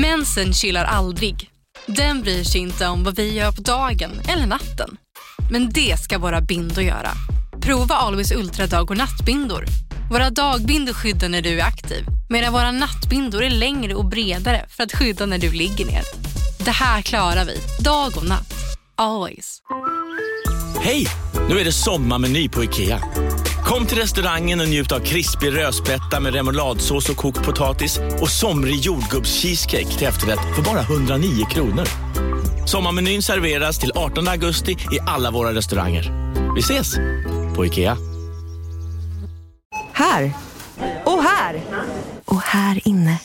Mensen chillar aldrig. Den bryr sig inte om vad vi gör på dagen eller natten. Men det ska våra bindor göra. Prova Always Ultra dag och nattbindor. Våra dagbindor skyddar när du är aktiv medan våra nattbindor är längre och bredare för att skydda när du ligger ner. Det här klarar vi, dag och natt. Always. Hej! Nu är det sommarmeny på IKEA. Kom till restaurangen och njut av krispig rödspätta med remouladsås och kokt potatis och somrig jordgubbscheesecake till efterrätt för bara 109 kronor. Sommarmenyn serveras till 18 augusti i alla våra restauranger. Vi ses! På IKEA. Här! Och här! Och här inne.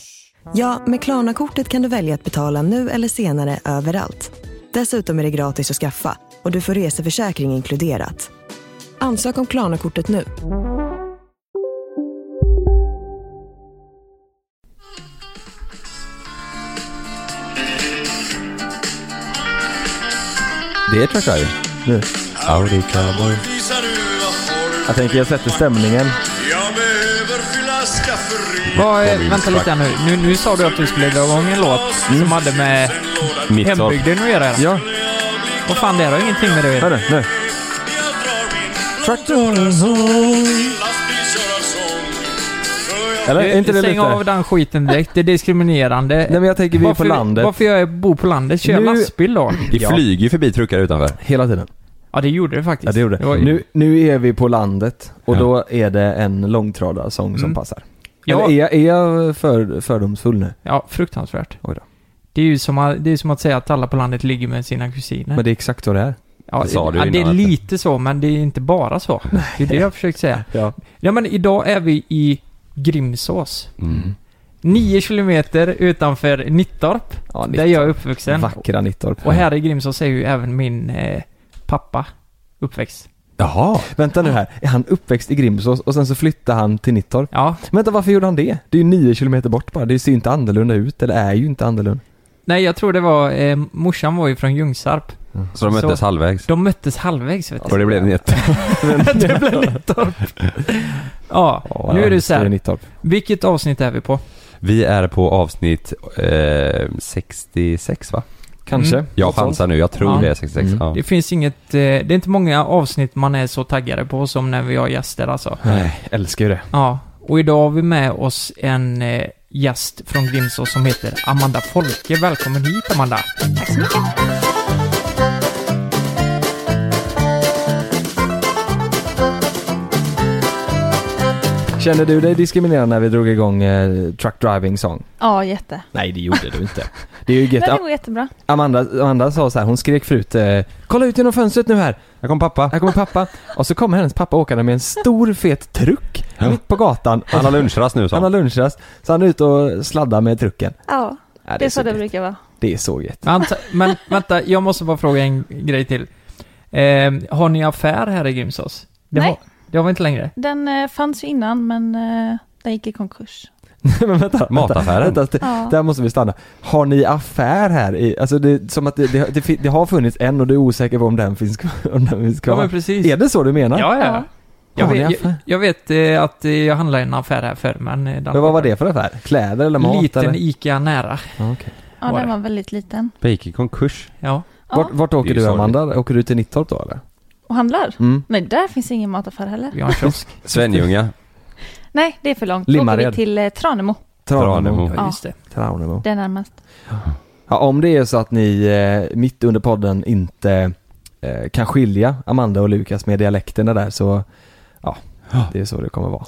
Ja, med Klarna-kortet kan du välja att betala nu eller senare överallt. Dessutom är det gratis att skaffa och du får reseförsäkring inkluderat. Ansök om Klarna-kortet nu. Det är Driver. Nu. Audi Cowboy. Jag tänker jag sätter stämningen. Vad, är- vänta lite här nu. nu. Nu sa du att du skulle dra igång en låt som hade med hembygden att göra. Ja, Vad fan, det har ingenting med det att göra. du? Nu. Eller? Är inte det Stäng lite... av den skiten direkt. Det är diskriminerande. Nej men jag tänker vi är på varför, landet. Varför jag bor på landet? Kör Nu- lastbil då? Det Ja. flyger ju förbi truckar utanför. Hela tiden. Ja, det gjorde det faktiskt. Ja det gjorde var- det. Nu, nu är vi på landet och Ja. då är det en långtradarsång som Mm. passar. Ja. Eller är jag, är jag för, fördomsfull nu? Ja, fruktansvärt. Oj då. Det är ju som att, det är som att säga att alla på landet ligger med sina kusiner. Men det är exakt vad det är. Ja, det sa du ja, det är lite så, men det är inte bara så. Det är det jag försökt säga. Ja. Ja, men idag är vi i Grimsås. Mm. Nio kilometer utanför Nittorp, ja där jag är uppvuxen. Vackra Nittorp. Och här i Grimsås är ju även min eh, pappa uppväxt. Jaha. Vänta nu här, är han uppväxt i Grimsås och sen så flyttade han till Nittorp? Ja, Men vänta, varför gjorde han det? Det är ju nio kilometer bort bara, det ser ju inte annorlunda ut, eller är ju inte annorlunda. nej jag tror det var, eh, morsan var ju från Ljungsarp. Så de möttes Så- halvvägs. De möttes halvvägs vet Och du. det blev ett det blev Nittorp. Ja, nu är det så är här. Nittorp. Vilket avsnitt är vi på? Vi är på avsnitt eh, 66 va? Kanske. Mm. Jag chansar nu, jag tror Ja. det är 66. Mm. Ja. Det finns inget, eh, det är inte många avsnitt man är så taggade på som när vi har gäster alltså. Nej, älskar ju det. Ja, och idag har vi med oss en eh, gäst från Grimsås som heter Amanda Folke. Välkommen hit Amanda! Tack så mycket. Känner du dig diskriminerad när vi drog igång eh, Truck Driving Song? Ja, jätte. Nej, det gjorde du inte. Det är ju Men gött. det går jättebra. Amanda, Amanda sa så här, hon skrek förut eh, Kolla ut genom fönstret nu här! Här kom pappa. Här kommer pappa. Och så kommer hennes pappa åkande med en stor fet truck Ja. mitt på gatan. Han har lunchrast nu så. Han har lunchrast. Så han är ute och sladdar med trucken. Ja, Ja, det är så det gött. brukar vara. Det är så gött. Men, men vänta, jag måste bara fråga en grej till. Eh, har ni affär här i Grimsås? Det Nej. Har, har vi inte längre? Den eh, fanns ju innan, men eh, den gick i konkurs. Men vänta, vänta, Mataffären. Vänta, det, Ja. där måste vi stanna. Har ni affär här i, alltså det är som att det, det, det, det har funnits en och du är osäker på om den finns kvar. Om den finns Ja, kvar. men precis. är det så du menar? Ja, ja. Ja. Jag Har ni vet, jag, affär? jag vet eh, att eh, jag handlade i en affär här förr, men... eh, den Men vad var det för affär? Kläder eller mat Liten eller? ICA nära. Ja, okej. Ja, Var den det? var väldigt liten. Det gick i konkurs. Ja. Ja. Vart, vart åker Det är ju du. Amanda? Åker du till Nittorp då eller? Och handlar? Mm. Nej, där finns ingen mataffär heller. Vi har en kiosk. Svenljunga. Nej, det är för långt. Då åker Limmared. vi till eh, Tranemo. Tranemo. Ja, just det. Tranemo. Det är närmast. Ja, om det är så att ni eh, mitt under podden inte eh, kan skilja Amanda och Lukas med dialekterna där så ja, det är så det kommer vara.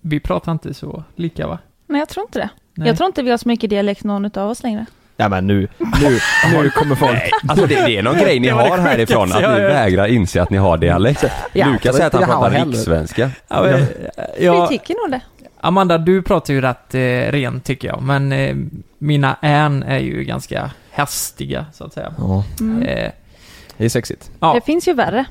Vi pratar inte så lika va? Nej, jag tror inte det. Nej. Jag tror inte vi har så mycket dialekt någon av oss längre. Ja men nu, nu, nu kommer folk. Alltså det, det är någon grej ni har härifrån, att ni vägrar inse att ni har dialekt. Ja, Lukas säger att han pratar rikssvenska. Ja, men, Vi ja, tycker nog det. Amanda, du pratar ju rätt eh, rent tycker jag, men eh, mina än är ju ganska hästiga så att säga. Ja, Mm. Eh, det är sexigt. ja, Det finns ju värre.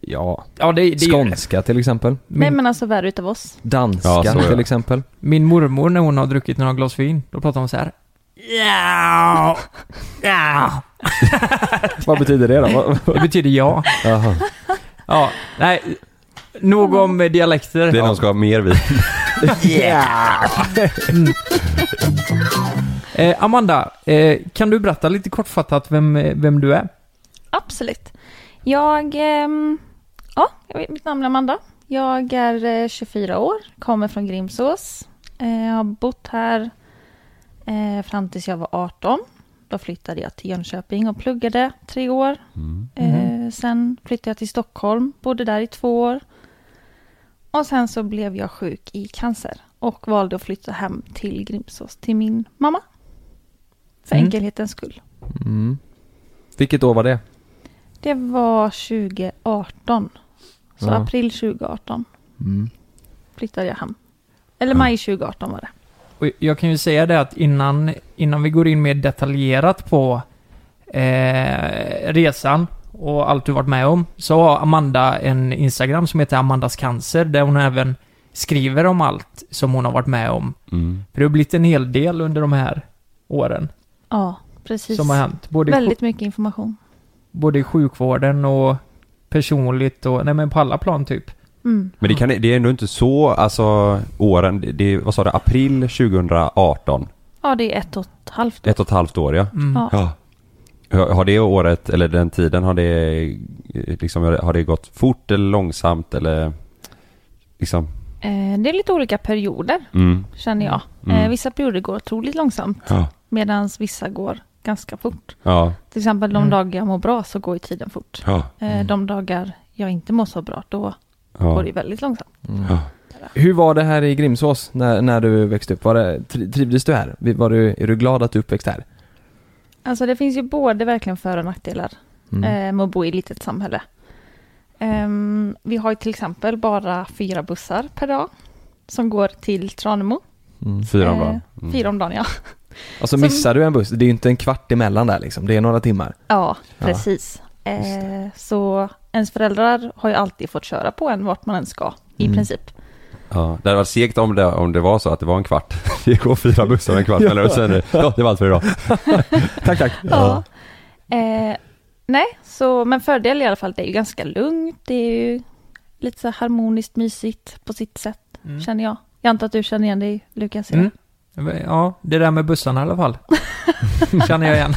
Ja, ja det, det ju, skånska till exempel. Nej, min, men alltså värre utav oss. Danska Ja, till exempel. min mormor när hon har druckit några glas vin, då pratar hon så här. Ja, ja. Vad betyder det då? Det betyder ja. Jaha. Ja, nej. Nog om eh, dialekter. Det är någon som ska ha mer vin. Eh, Amanda, eh, kan du berätta lite kortfattat vem, vem du är? Absolut. Jag, ehm, ja, mitt namn är Amanda. Jag är eh, 24 år, kommer från Grimsås. Eh, Jag har bott här eh, fram tills jag var 18. Då flyttade jag till Jönköping och pluggade tre år. Mm. Eh, sen flyttade jag till Stockholm, bodde där i två år. Och sen så blev jag sjuk i cancer och valde att flytta hem till Grimsås till min mamma. För Mm. enkelhetens skull. Mm. Vilket år var det? Det var 2018. Så Ja. april 2018 Mm. flyttade jag hem. Eller maj 2018 var det. Och jag kan ju säga det att innan, innan vi går in mer detaljerat på eh, resan och allt du varit med om, så har Amanda en Instagram som heter Amandas cancer, där hon även skriver om allt som hon har varit med om. Mm. För det har blivit en hel del under de här åren Ja, precis. som har hänt. Både, Väldigt mycket information. både i sjukvården och personligt och, nej men på alla plan typ. Mm. Men det, kan, det är ändå inte så, alltså åren, det- det, vad sa du, april 2018? Ja, det är ett och ett halvt år. Ett och ett halvt år ja. Mm. Ja. Har det året, eller den tiden, har det liksom, har det gått fort eller långsamt eller liksom? Eh, det är lite olika perioder, Mm. känner jag. Mm. Eh, vissa perioder går otroligt långsamt, Ja. medan vissa går ganska fort. Ja. Till exempel de Mm. dagar jag mår bra så går ju tiden fort. Ja. Eh, de dagar jag inte mår så bra, då Ja. går det ju väldigt långsamt. Ja. Hur var det här i Grimsås när, när du växte upp? Var det, tri- trivdes du här? Var du, är du glad att du uppväxt här? Alltså det finns ju både verkligen för och nackdelar Mm. eh, med att bo i ett litet samhälle. Ehm, vi har ju till exempel bara fyra bussar per dag som går till Tranemo. Mm. Fyra om Eh, dagen. Mm. Fyra om dagen, ja. Alltså Som- missar du en buss, det är ju inte en kvart emellan där liksom, det är några timmar. Ja, Ja. precis. Eh, så ens föräldrar har ju alltid fått köra på en vart man än ska, i Mm. princip. Ja, det hade varit segt om det, om det var så att det var en kvart. Det går fyra bussar en kvart Ja. eller sen, ja, det var allt för idag. Tack, tack. Ja. Eh, nej, så, men fördel i alla fall, det är ju ganska lugnt. Det är ju lite så harmoniskt mysigt på sitt sätt, Mm. känner jag. Jag antar att du känner igen dig, Lukas? Mm. Ja, det där med bussarna i alla fall. Känner jag igen.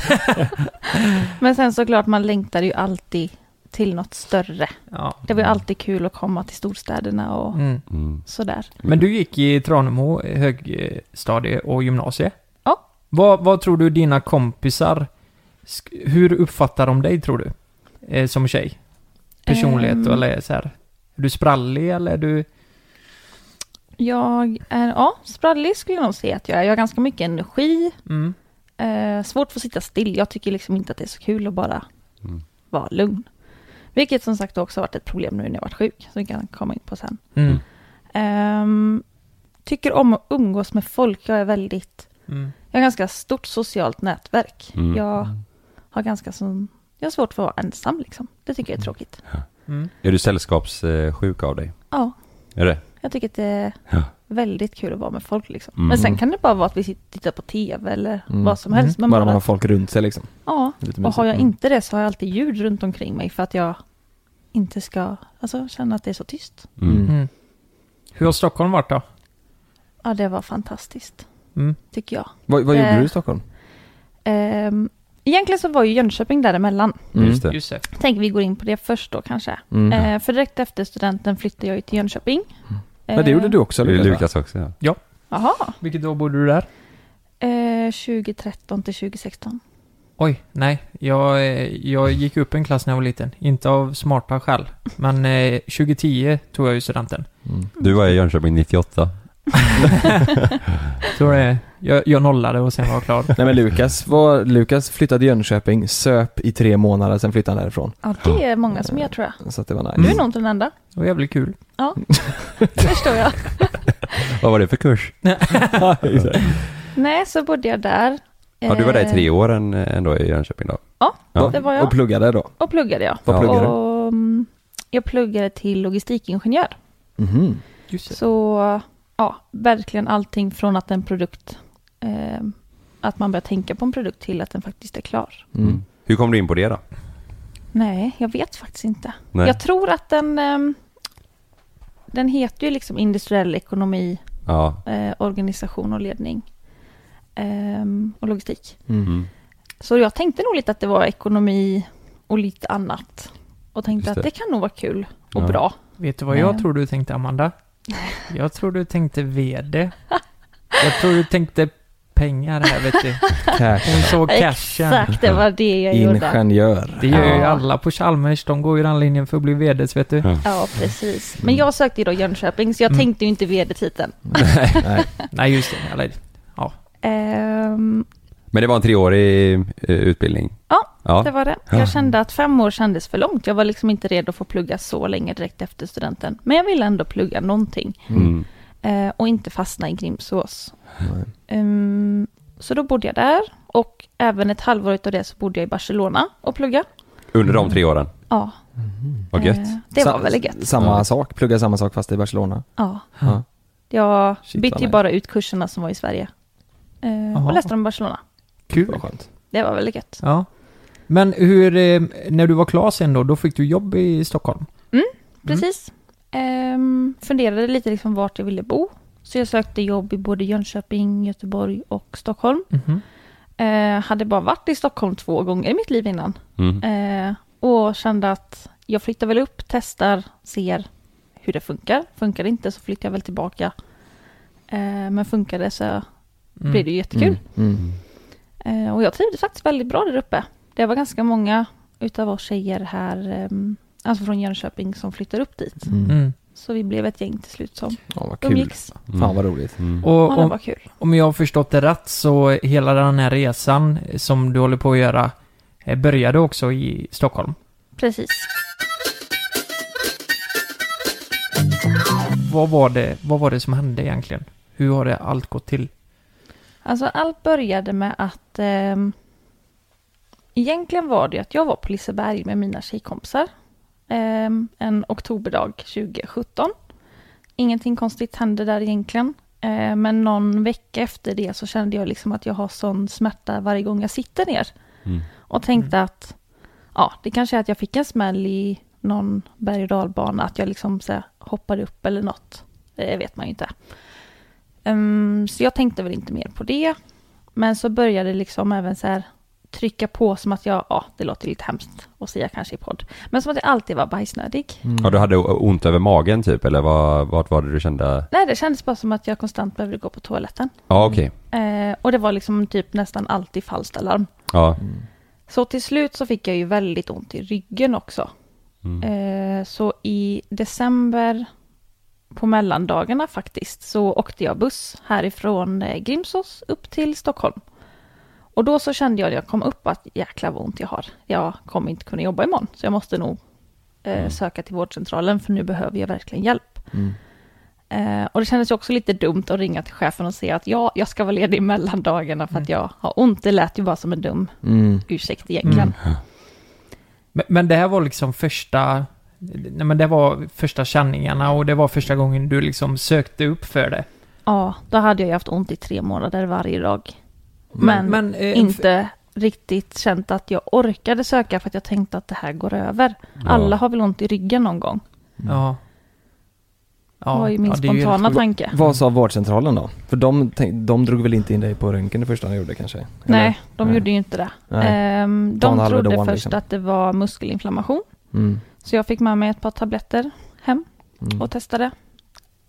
Men sen såklart, man längtar ju alltid till något större. Ja. Det var ju alltid kul att komma till storstäderna och Mm. Mm. sådär. Men du gick i Tranemo högstadie och gymnasie? Ja. Vad, vad tror du dina kompisar, hur uppfattar de dig tror du? Eh, som tjej? Personlighet Ehm. eller så här. Är du sprallig eller är du... Jag är, ja, sprallig skulle jag nog säga att jag är. Jag har ganska mycket energi. Mm. Eh, svårt att få sitta still. Jag tycker liksom inte att det är så kul att bara Mm. vara lugn. Vilket som sagt också varit ett problem nu när jag varit sjuk, som vi kan komma in på sen. Mm. Ehm, tycker om att umgås med folk. Jag är väldigt, Mm. jag har ganska stort socialt nätverk. Mm. Jag har ganska som, jag har svårt för att vara ensam liksom. Det tycker jag är tråkigt. Mm. Är du sällskapssjuk av dig? Ja, Är det? jag tycker att det Ja. Väldigt kul att vara med folk liksom. Mm. Men sen kan det bara vara att vi sitter tittar på tv eller Mm. vad som helst. Men Bara bara, man har folk runt sig liksom. ja, och har jag Mm. inte det så har jag alltid ljud runt omkring mig för att jag inte ska alltså, känna att det är så tyst. Mm. Mm. Mm. Hur har Stockholm varit då? Ja, det var fantastiskt, Mm. tycker jag. Vad, vad gjorde Eh. du i Stockholm? Ehm, egentligen så var ju Jönköping däremellan. Mm. Just det. Just det. Vi går in på det först då kanske. Mm. Eh, för direkt efter studenten flyttade jag ju till Jönköping. Men det gjorde du också Lukas? Lukas också ja. Jaha. Vilket år bodde du där? Eh, 2013 till 2016. Oj, nej. Jag, eh, jag gick upp en klass när jag var liten. Inte av smarta skäl. Men eh, 2010 tog jag ju studenten. Mm. Du var i Jönköping 98. Så det, jag, jag nollade och sen var jag klar. Nej men Lukas, var, Lukas flyttade till Jönköping, söp i tre månader, sen flyttade han därifrån. Ja, det är många som gör tror jag. Så att det var nice. Du är nog inte den enda. Det var jävligt kul. Det förstår jag. Vad var det för kurs? Ja. Nej, så bodde jag där. Ja, du var där i Eh, tre år än- ändå i Jönköping då? Ja, Ja. det var jag. Och pluggade då? Och pluggade jag. Vad Ja. pluggade du? Och, mm, jag pluggade till logistikingenjör. Mhm. Just det. Så ja, verkligen allting från att en produkt, eh, att man börjar tänka på en produkt till att den faktiskt är klar. Mm. Hur kom du in på det då? Nej, jag vet faktiskt inte. Nej. Jag tror att den, ehm, den heter ju liksom industriell ekonomi, Ja. eh, organisation och ledning. ehm, och logistik. Mm. Mm. Så jag tänkte nog lite att det var ekonomi och lite annat. Och tänkte Just att det. det kan nog vara kul och Ja. bra. Vet du vad jag Nej. tror du tänkte Amanda? Jag tror du tänkte VD. Jag tror du tänkte pengar här vet du. Cash. Hon såg cashen. Exakt, det var det jag gjorde. Ingenjör. Det gör ju Ja. alla på Chalmers. De går ju den linjen för att bli VDs vet du. Ja. Ja, precis. Men jag sökte ju då Jönköping, så jag Mm. tänkte ju inte vd-titeln. Nej. Nej just det. Eller, Ehm, Men det var en treårig eh, utbildning? Ja, ja. Det var det. Ja. Jag kände att fem år kändes för långt. Jag var liksom inte redo för att plugga så länge direkt efter studenten. Men jag ville ändå plugga någonting. Mm. Eh, och inte fastna i Grimsås. Ehm, så då bodde jag där. Och även ett halvår utav det så bodde jag i Barcelona och plugga. Under de tre åren? Ja, Vad gött. eh, det var väldigt gött. Samma Ja. sak, plugga samma sak fast i Barcelona. Ja. Ja. Jag Shit, bytte vad ju bara ut kurserna som var i Sverige. Eh, och läste dem i Barcelona. kul. Vad. Det var väldigt gött. Ja. Men hur, eh, när du var klar sen då, då fick du jobb i Stockholm? Precis. Ehm, funderade lite liksom vart jag ville bo. Så jag sökte jobb i både Jönköping, Göteborg och Stockholm. Mhm. Eh, hade bara varit i Stockholm två gånger i mitt liv innan. Mm. Eh, och kände att jag flyttar väl upp, testar, ser hur det funkar. Funkar det inte så flyttar jag väl tillbaka. Eh, men funkar det så Mm. blir det ju jättekul. Mm. Mm. Och jag trivdes faktiskt väldigt bra där uppe. Det var ganska många utav oss tjejer här, ehm, alltså från Jönköping, som flyttade upp dit. Mm. Mm. Så vi blev ett gäng till slut som Ja, vad kul. umgicks. Fan vad roligt. Mm. Och Ja, om, var kul. om jag har förstått det rätt så hela den här resan som du håller på att göra eh, började också i Stockholm. Precis. Vad var det, vad var det som hände egentligen? Hur har det allt gått till? Alltså allt började med att ehm, egentligen var det att jag var på Liseberg med mina tjejkompisar en oktoberdag 2017. Ingenting konstigt hände där egentligen. Eh, men någon vecka efter det så kände jag liksom att jag har sån smärta varje gång jag sitter ner. Mm. Och tänkte att ja, det kanske är att jag fick en smäll i någon berg och dalbana, att jag liksom så här, hoppade upp eller något. Det vet man ju inte. Ehm, så jag tänkte väl inte mer på det. Men så började liksom även så här trycka på som att jag, ja, det låter lite hemskt att säga kanske i podd, men som att jag alltid var bajsnödig. Ja, du hade ont över magen typ, eller vad, vart var det du kände? Nej, det kändes bara som att jag konstant behövde gå på toaletten. Ja, okej. Eh, och det var liksom typ nästan alltid falskt alarm. Ja. Så till slut så fick jag ju väldigt ont i ryggen också. Mm. Eh, så i december på mellandagarna faktiskt så åkte jag buss härifrån eh, Grimsås upp till Stockholm. Och då så kände jag när jag kom upp att jäklar vad ont jag har. Jag kommer inte kunna jobba imorgon så jag måste nog eh, Mm. söka till vårdcentralen för nu behöver jag verkligen hjälp. Mm. Eh, och det kändes ju också lite dumt att ringa till chefen och säga att ja, jag ska vara ledig i mellandagarna för att jag har ont. Det lät ju bara som en dum Mm. ursäkt egentligen. Men, men det här var liksom första... Nej men det var första känningarna och det var första gången du liksom sökte upp för det. Ja, då hade jag ju haft ont i tre månader varje dag. Men, eh, inte riktigt känt att jag orkade söka för att jag tänkte att det här går över. Alla har väl ont i ryggen någon gång? Ja. Det var ju min ja, ju spontana helt- tanke. Vad sa vårdcentralen då? För de, de drog väl inte in dig på röntgen det första de gjorde kanske? Eller? Nej, de Nej. gjorde ju inte det. Ehm, de trodde först liksom. att det var muskelinflammation. Mm. Så jag fick med mig ett par tabletter hem Mm. och testade.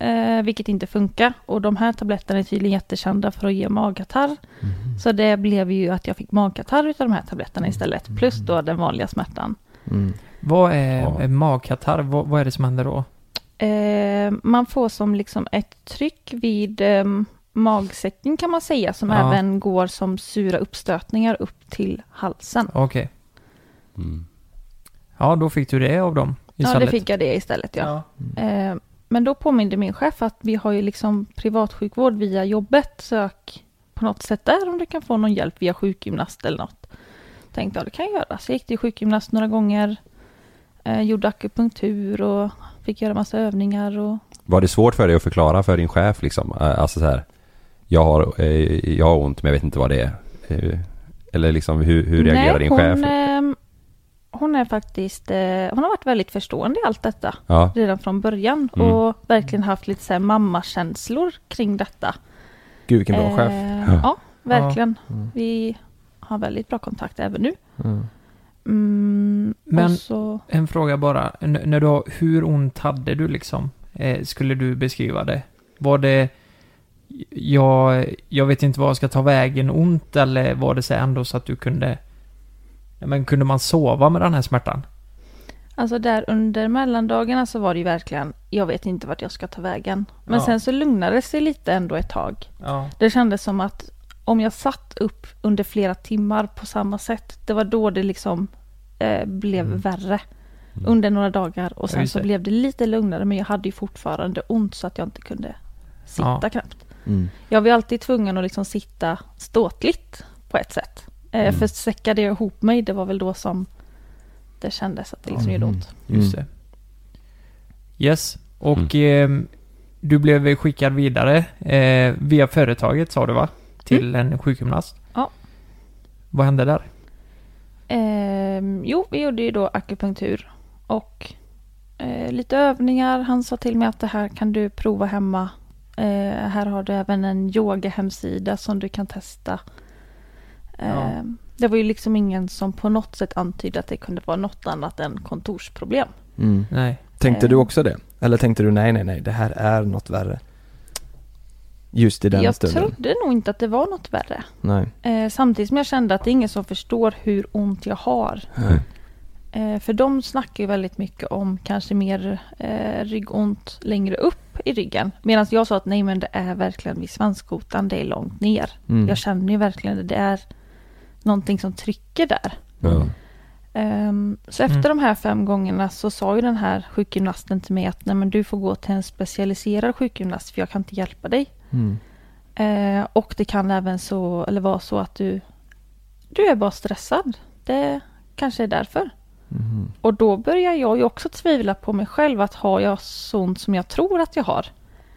Eh, vilket inte funkar. Och de här tabletterna är tydligen jättekända för att ge magkatarr. Mhm. Så det blev ju att jag fick magkatarr utav de här tabletterna istället. Plus då den vanliga smärtan. Mm. Vad är Ja. magkatarr? Vad, vad är det som händer då? Eh, man får som liksom ett tryck vid eh, magsäcken kan man säga. Som Ja. även går som sura uppstötningar upp till halsen. Okej. Mm. Ja, då fick du det av dem Ja, det istället. fick jag det istället ja. ja. Eh, men då påminde min chef att vi har ju liksom privatsjukvård via jobbet. Sök på något sätt där om du kan få någon hjälp via sjukgymnast eller något. Tänkte jag det kan jag göra. Så jag gick till sjukgymnast några gånger. Eh, gjorde akupunktur och fick göra massa övningar och Var det svårt för dig att förklara för din chef liksom? Eh, Alltså så här, jag har, eh, jag har ont men jag vet inte vad det är. Eh, Eller liksom hur, hur reagerar din hon, chef? Hon är faktiskt, eh, hon har varit väldigt förstående i allt detta Ja, redan från början Mm. och verkligen haft lite så här mammakänslor kring detta. Gud vilken bra Eh, chef. Ja, verkligen. Mm. Vi har väldigt bra kontakt även nu. Mm. Mm, Men- så, En fråga bara. N- när du, har- hur ont hade du liksom? Eh, skulle du beskriva det? Var det... Jag, jag vet inte vad jag ska ta vägen ont eller var det så ändå så att du kunde... Men kunde man sova med den här smärtan? alltså där under mellandagarna så var det ju verkligen, jag vet inte vart jag ska ta vägen. Men Ja. sen så lugnade det sig lite ändå ett tag. Ja. Det kändes som att om jag satt upp under flera timmar på samma sätt, det var då det liksom eh, blev värre. Under några dagar och sen så blev det lite lugnare men jag hade ju fortfarande ont så att jag inte kunde sitta Ja. knappt. Mm. Jag var alltid tvungen att liksom sitta ståtligt på ett sätt. Eh, För säckade jag ihop mig, det var väl då som det kändes att det liksom gjorde ont. Just Mm. det. Yes. Och ehm, du blev skickad vidare eh, via företaget sa du va? Till en sjukgymnast. Ja. Vad hände där? Ehm, jo, vi gjorde ju då akupunktur och eh, lite övningar. Han sa till mig att det här kan du prova hemma. Eh, här har du även en yoga-hemsida som du kan testa. Ehm, Det var ju liksom ingen som på något sätt antydde att det kunde vara något annat än kontorsproblem. Mm. Nej. Tänkte du också det? Eller tänkte du nej, nej, nej, det här är något värre? Just i den jag stunden? trodde nog inte att det var något värre. Nej. Eh, samtidigt som jag kände att det är ingen som förstår hur ont jag har. Nej. Eh, för de snackar ju väldigt mycket om kanske mer eh, ryggont längre upp i ryggen. Medan jag sa att nej men det är verkligen vid svanskotan, det är långt ner. Mm. Jag känner ju verkligen det, det är någonting som trycker där. Ja. Ehm, så efter de här fem gångerna så sa ju den här sjukgymnasten till mig att nej men du får gå till en specialiserad sjukgymnast för jag kan inte hjälpa dig. Mm. Eh, och det kan även så, eller vara så att du, du är bara stressad. Det kanske är därför. Mhm. Och då börjar jag ju också tvivla på mig själv att har jag sånt som jag tror att jag har.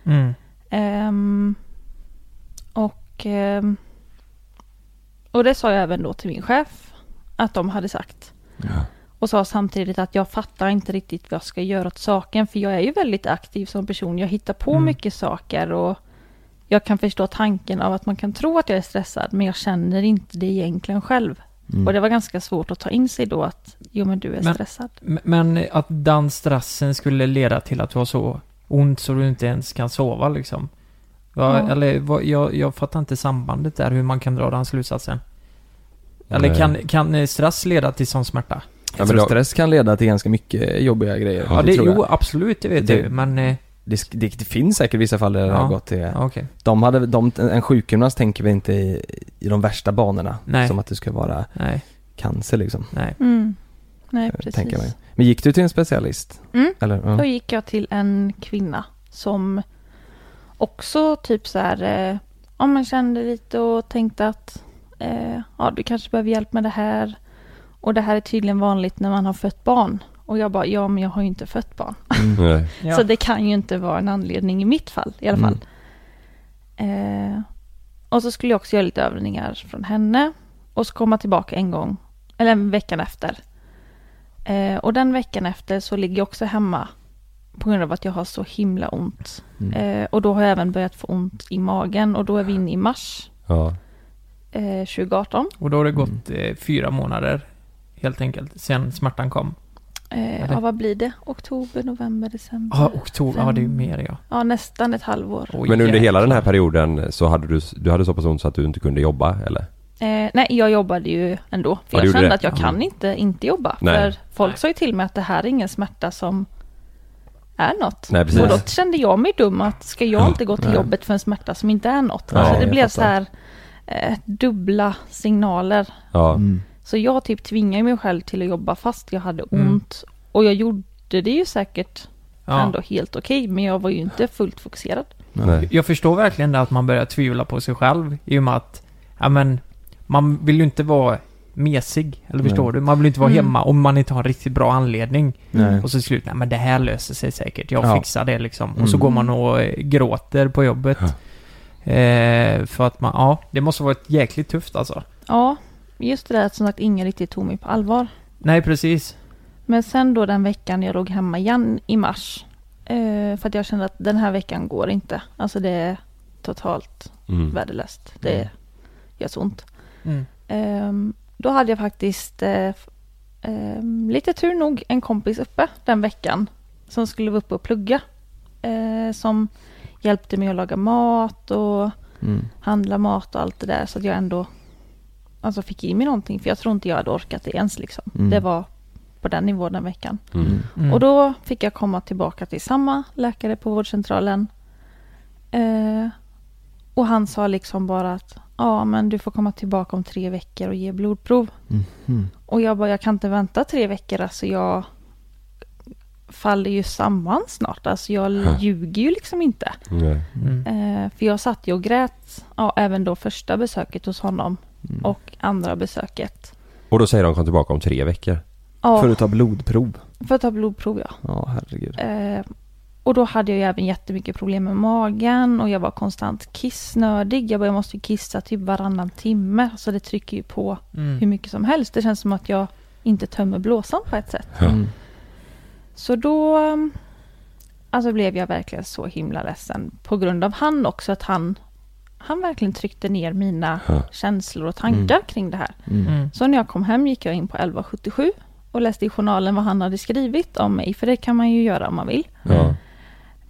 Mm. Ehm, och, ehm, och det sa jag även då till min chef att de hade sagt. Ja. Och sa samtidigt att jag fattar inte riktigt vad jag ska göra åt saken. För jag är ju väldigt aktiv som person. Jag hittar på Mm. mycket saker och jag kan förstå tanken av att man kan tro att jag är stressad. Men jag känner inte det egentligen själv. Mm. Och det var ganska svårt att ta in sig då att jo men du är Men- stressad. Men att den stressen skulle leda till att du har så ont så du inte ens kan sova liksom. Ja, Ja. Eller vad, jag, jag fattar inte sambandet där, hur man kan dra den slutsatsen. Eller Nej. kan, kan eh, stress leda till sån smärta? Jag men då- stress kan leda till ganska mycket jobbiga grejer. Ja, det, jag. jo, absolut, det vet Det- jag men... eh, Det, det, det finns säkert vissa fall där det Ja. har gått till... Ja, okej. De hade, de, en sjukgymnast tänker vi inte i, i de värsta banorna. Nej. Som att det ska vara Nej, cancer liksom. nej. Mm. Nej, eh, precis. Tänker jag mig. Men gick du till en specialist? Mm. Eller? Ja. Då gick jag till en kvinna som också typ så här, eh, ja man kände lite och tänkte att eh, ja du kanske behöver hjälp med det här. Och det här är tydligen vanligt när man har fött barn. Och jag bara, ja men jag har ju inte fött barn. Nej. Ja. Så det kan ju inte vara en anledning i mitt fall i alla fall. Eh, och så skulle jag också göra lite övningar från henne. Och så komma tillbaka en gång, eller en veckan efter. Eh, och den veckan efter så ligger jag också hemma. På grund av att jag har så himla ont. Mm. Eh, och då har jag även börjat få ont i magen. Och då är vi inne i mars Ja. eh, 2018. Och då har det gått eh, fyra månader, helt enkelt, sen smärtan kom. Eh, ja, vad blir det? Oktober, november, december? Ja, oktober, ja det är Fem. mer ja. Ja, nästan ett halvår. Oj, Men under hela den här perioden så hade du, du hade så pass ont så att du inte kunde jobba eller? Eh, nej, jag jobbade ju ändå. För Ja, jag kände det? att jag kan inte inte jobba. Nej. För folk Nej. sa ju till mig att det här är ingen smärta som är något. Nej, precis. Och då kände jag mig dum att ska jag Ja, inte gå till nej. jobbet för en smärta som inte är något? Ja, alltså det blev fattar. så här eh, dubbla signaler. Ja. Mm. Så jag typ tvingade mig själv till att jobba fast jag hade Mm. ont. Och jag gjorde det ju säkert ja. ändå helt okej. men jag var ju inte fullt fokuserad. Nej. Jag förstår verkligen det att man börjar tvivla på sig själv i och med att, ja men, man vill ju inte vara mesig, eller Nej. förstår du? Man vill inte vara Mm. hemma om man inte har en riktigt bra anledning. Nej. Och så slut, nej men det här löser sig säkert, jag Ja. fixar det liksom. Och så Mm. går man och eh, gråter på jobbet. Eh, för att man, ja, det måste vara ett jäkligt tufft alltså. Ja, just det där att som sagt ingen riktigt tog mig på allvar. Nej, precis. Men sen då den veckan jag låg hemma igen i mars. Eh, för att jag kände att den här veckan går inte. Alltså det är totalt Mm. värdelöst. Det är, gör så ont. Mm. Ehm, då hade jag faktiskt eh, ehm, lite tur nog en kompis uppe den veckan som skulle vara uppe och plugga. Eh, som hjälpte mig att laga mat och Mm. handla mat och allt det där så att jag ändå alltså fick i mig någonting för jag tror inte jag hade orkat det ens liksom. Mm. Det var på den nivån den veckan. Mm. Mm. Och då fick jag komma tillbaka till samma läkare på vårdcentralen. Eh, och han sa liksom bara att ja men du får komma tillbaka om tre veckor och ge blodprov. Mhm. Och jag bara, jag kan inte vänta tre veckor. Alltså jag faller ju samman snart. Alltså jag Ja. ljuger ju liksom inte. Mm. Eh, för jag satt ju och grät, ja, även då första besöket hos honom Mm. och andra besöket. Och då säger de kom tillbaka om tre veckor. Ja, För för, att ta blodprov. att ta blodprov ja. Ja, herregud. Eh, och då hade jag ju även jättemycket problem med magen och jag var konstant kissnödig. Jag bara, jag måste ju kissa typ varannan timme. Så det trycker ju på Mm. hur mycket som helst. Det känns som att jag inte tömmer blåsan på ett sätt. Mm. Så då alltså blev jag verkligen så himla ledsen på grund av han också. Att han, han verkligen tryckte ner mina Ja. känslor och tankar kring det här. Mm. Mm. Så när jag kom hem gick jag in på 1177 och läste i journalen vad han hade skrivit om mig. För det kan man ju göra om man vill. Ja.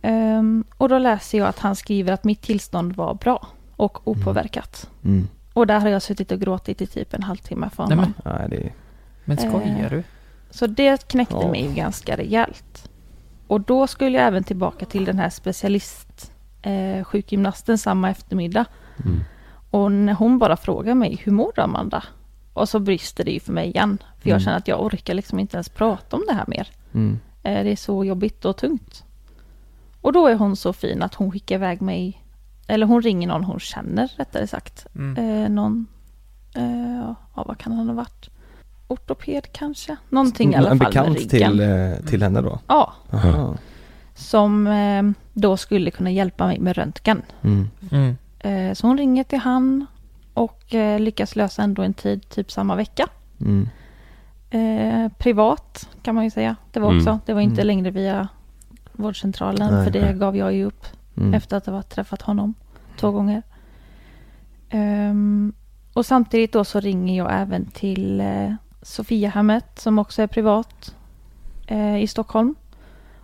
Ehm, och då läser jag att han skriver att mitt tillstånd var bra och opåverkat. Mm. Och där har jag suttit och gråtit i typ en halvtimme för Nej, honom. men, Nej, det är... men skojar Eh. du? Så det knäckte Ja. mig ganska rejält. Och då skulle jag även tillbaka till den här specialist eh, sjukgymnasten samma eftermiddag. Mm. Och när hon bara frågar mig, hur mår du Amanda? Och så brister det ju för mig igen. För jag Mm. känner att jag orkar liksom inte ens prata om det här mer. Mm. Eh, Det är så jobbigt och tungt. Och då är hon så fin att hon skickar iväg mig, eller hon ringer någon hon känner rättare sagt. Mm. Eh, någon, eh, ja vad kan han ha varit? Ortoped kanske? Någonting i alla En fall bekant med ryggen. till, eh, till henne då? Ja, Aha. som eh, då skulle kunna hjälpa mig med röntgen. Mm. Mm. Eh, så hon ringer till han och eh, lyckas lösa ändå en tid typ samma vecka. Mm. Eh, privat kan man ju säga. Det var Mm. också. Det var inte Mm. längre via vårdcentralen Nej, för det nej. gav jag ju upp Mm. efter att ha träffat honom två gånger. Ehm, och samtidigt då så ringer jag även till eh, Sofiahemmet som också är privat eh, i Stockholm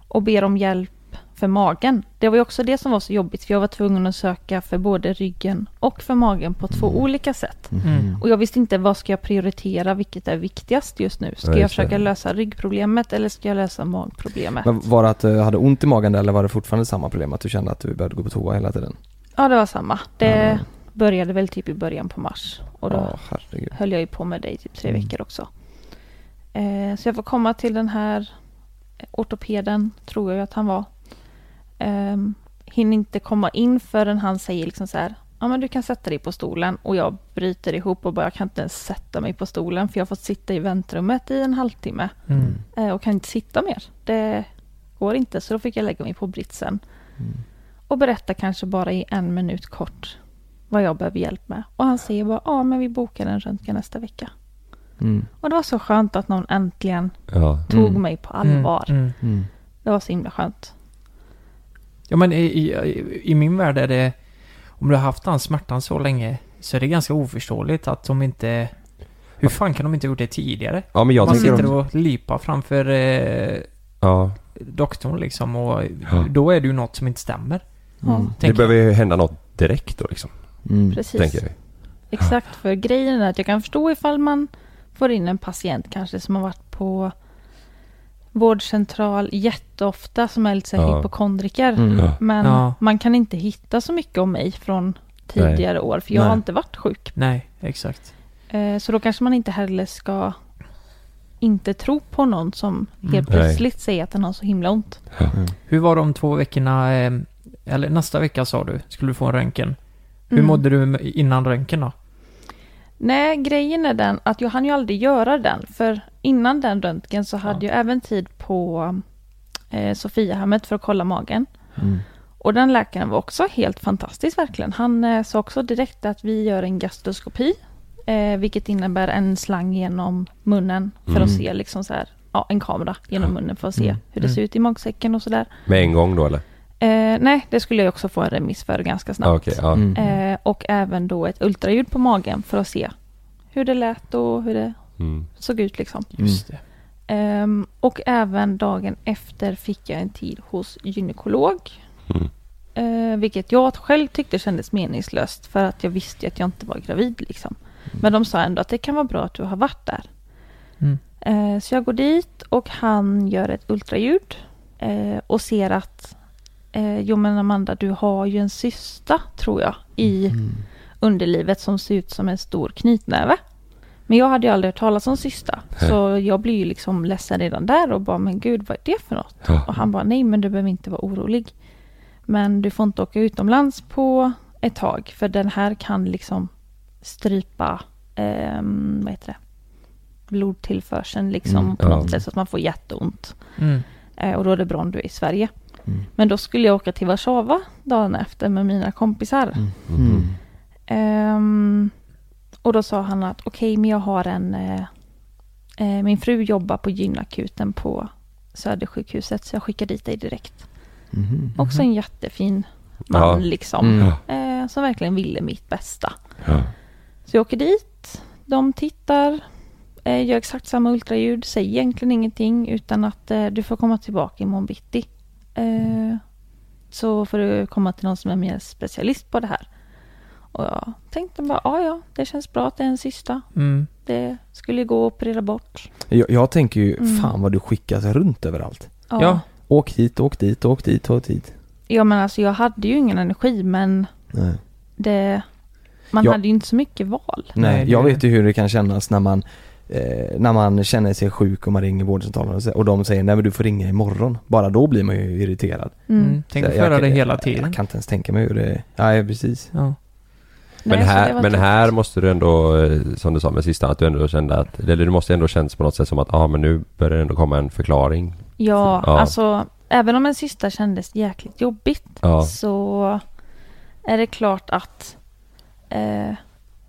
och ber om hjälp för magen. Det var ju också det som var så jobbigt för jag var tvungen att söka för både ryggen och för magen på två Mm. olika sätt. Mhm. Och jag visste inte vad ska jag prioritera, vilket är viktigast just nu. Ska Ja, jag det. försöka lösa ryggproblemet eller ska jag lösa magproblemet? Men var det att du hade ont i magen eller var det fortfarande samma problem? Att du kände att du behövde gå på toa hela tiden? Ja, det var samma. Det Ja. började väl typ i början på mars. Och då herregud. höll jag ju på med det i typ tre Mm. veckor också. Eh, så jag får komma till den här ortopeden, tror jag att han var. Eh, hinner inte komma in förrän han säger liksom så här, ja men du kan sätta dig på stolen. Och jag bryter ihop och bara, jag kan inte ens sätta mig på stolen för jag har fått sitta i väntrummet i en halvtimme. Mm. Eh, och kan inte sitta mer. Det går inte, så då fick jag lägga mig på britsen. Mm. Och berätta kanske bara i en minut kort vad jag behöver hjälp med. Och han säger bara, ja men vi bokar en röntgen nästa vecka. Mm. Och det var så skönt att någon äntligen Ja. tog Mm. mig på allvar. Mm. Mm. Det var så himla skönt. Ja men i, i, i min värld är det... Om du har haft den smärtan så länge så är det ganska oförståeligt att de inte... Hur fan kan de inte gjort det tidigare? ja, men jag Man sitter och lipar framför eh, Ja. doktorn liksom och Ja. då är det ju något som inte stämmer. Mm. Det behöver ju hända något direkt då liksom. Mm. precis. Tänker jag. Exakt, för grejen är att jag kan förstå ifall man får in en patient kanske som har varit på vårdcentral jätteofta som är lite så här Ja. hypokondriker. Mm. Ja. Men Ja. man kan inte hitta så mycket om mig från tidigare år för jag har Nej. inte varit sjuk. Nej, exakt. Eh, Så då kanske man inte heller ska inte tro på någon som Mm. helt Nej. plötsligt säger att den har så himla ont. Hur var de två veckorna, eh, eller nästa vecka sa du, skulle du få en röntgen. Hur Mm. mådde du innan röntgen då? Nej, grejen är den att jag hann ju aldrig göra den. För innan den röntgen så hade jag även tid på eh, Sofiahemmet för att kolla magen. Mm. Och den läkaren var också helt fantastisk verkligen. Han eh, sa också direkt att vi gör en gastroskopi. Eh, vilket innebär en slang genom munnen för Mm. att se liksom så här, ja en kamera genom munnen för att se Mm. hur det ser Mm. ut i magsäcken och sådär. Med en gång då eller? Eh, nej, det skulle jag också få en remiss för ganska snabbt. okej, ja. Mm. Eh, och även då ett ultraljud på magen för att se hur det lät och hur det Mm. såg ut liksom. Just det. Ehm, och även dagen efter fick jag en tid hos gynekolog. Mm. Eh, vilket jag själv tyckte kändes meningslöst för att jag visste att jag inte var gravid liksom. Men de sa ändå att det kan vara bra att du har varit där. Mm. Eh, så jag går dit och han gör ett ultraljud eh, och ser att eh, jo men Amanda du har ju en cysta tror jag i Mm. underlivet som ser ut som en stor knytnäve. Men jag hade ju aldrig hört talas om cysta. Så jag blir ju liksom ledsen redan där och bara men gud vad är det för något? Ja. Och han bara nej men du behöver inte vara orolig. Men du får inte åka utomlands på ett tag för den här kan liksom strypa ehm, vad heter det? blodtillförseln liksom Mm, på något ja. sätt så att man får jätteont. Mm. Eh, och då är det bra om du är i Sverige. Mm. Men då skulle jag åka till Warszawa dagen efter med mina kompisar. Mm. Ehm, och då sa han att okej, men jag har en... Eh, eh, min fru jobbar på gynakuten på Södersjukhuset så jag skickar dit dig direkt. Mhm. Också en jättefin man Ja. liksom. Mm. Eh, som verkligen ville mitt bästa. Ja. Så jag åker dit, de tittar, eh, gör exakt samma ultraljud, säger egentligen ingenting utan att eh, du får komma tillbaka imorgon bitti. Eh, så får du komma till någon som är mer specialist på det här. Och jag tänkte bara, ja ja, det känns bra att det är en cysta. Mm. Det skulle gå att operera bort. Jag, jag tänker ju, Mm. fan vad du skickas runt överallt. Ja. Ja. Åk hit, åk dit, åk dit, åk dit. ja, men alltså jag hade ju ingen energi men Nej. det... Man Ja. hade ju inte så mycket val. Nej, jag vet ju hur det kan kännas när man eh, när man känner sig sjuk och man ringer vårdcentralen och, och de säger nej men du får ringa imorgon. Bara då blir man ju irriterad. Mm. Mm. Tänk att jag föra kan- det hela Jag, tiden. jag kan inte ens tänka mig hur det Ja, ja precis. Ja. Men, Nej, här, men här måste du ändå, eh, som du sa med sista, att du ändå kände att, eller det måste ändå känns på något sätt som att, ja ah, men nu börjar det ändå komma en förklaring. Ja, Ja. alltså även om en sista kändes jäkligt jobbigt Ja. så är det klart att eh,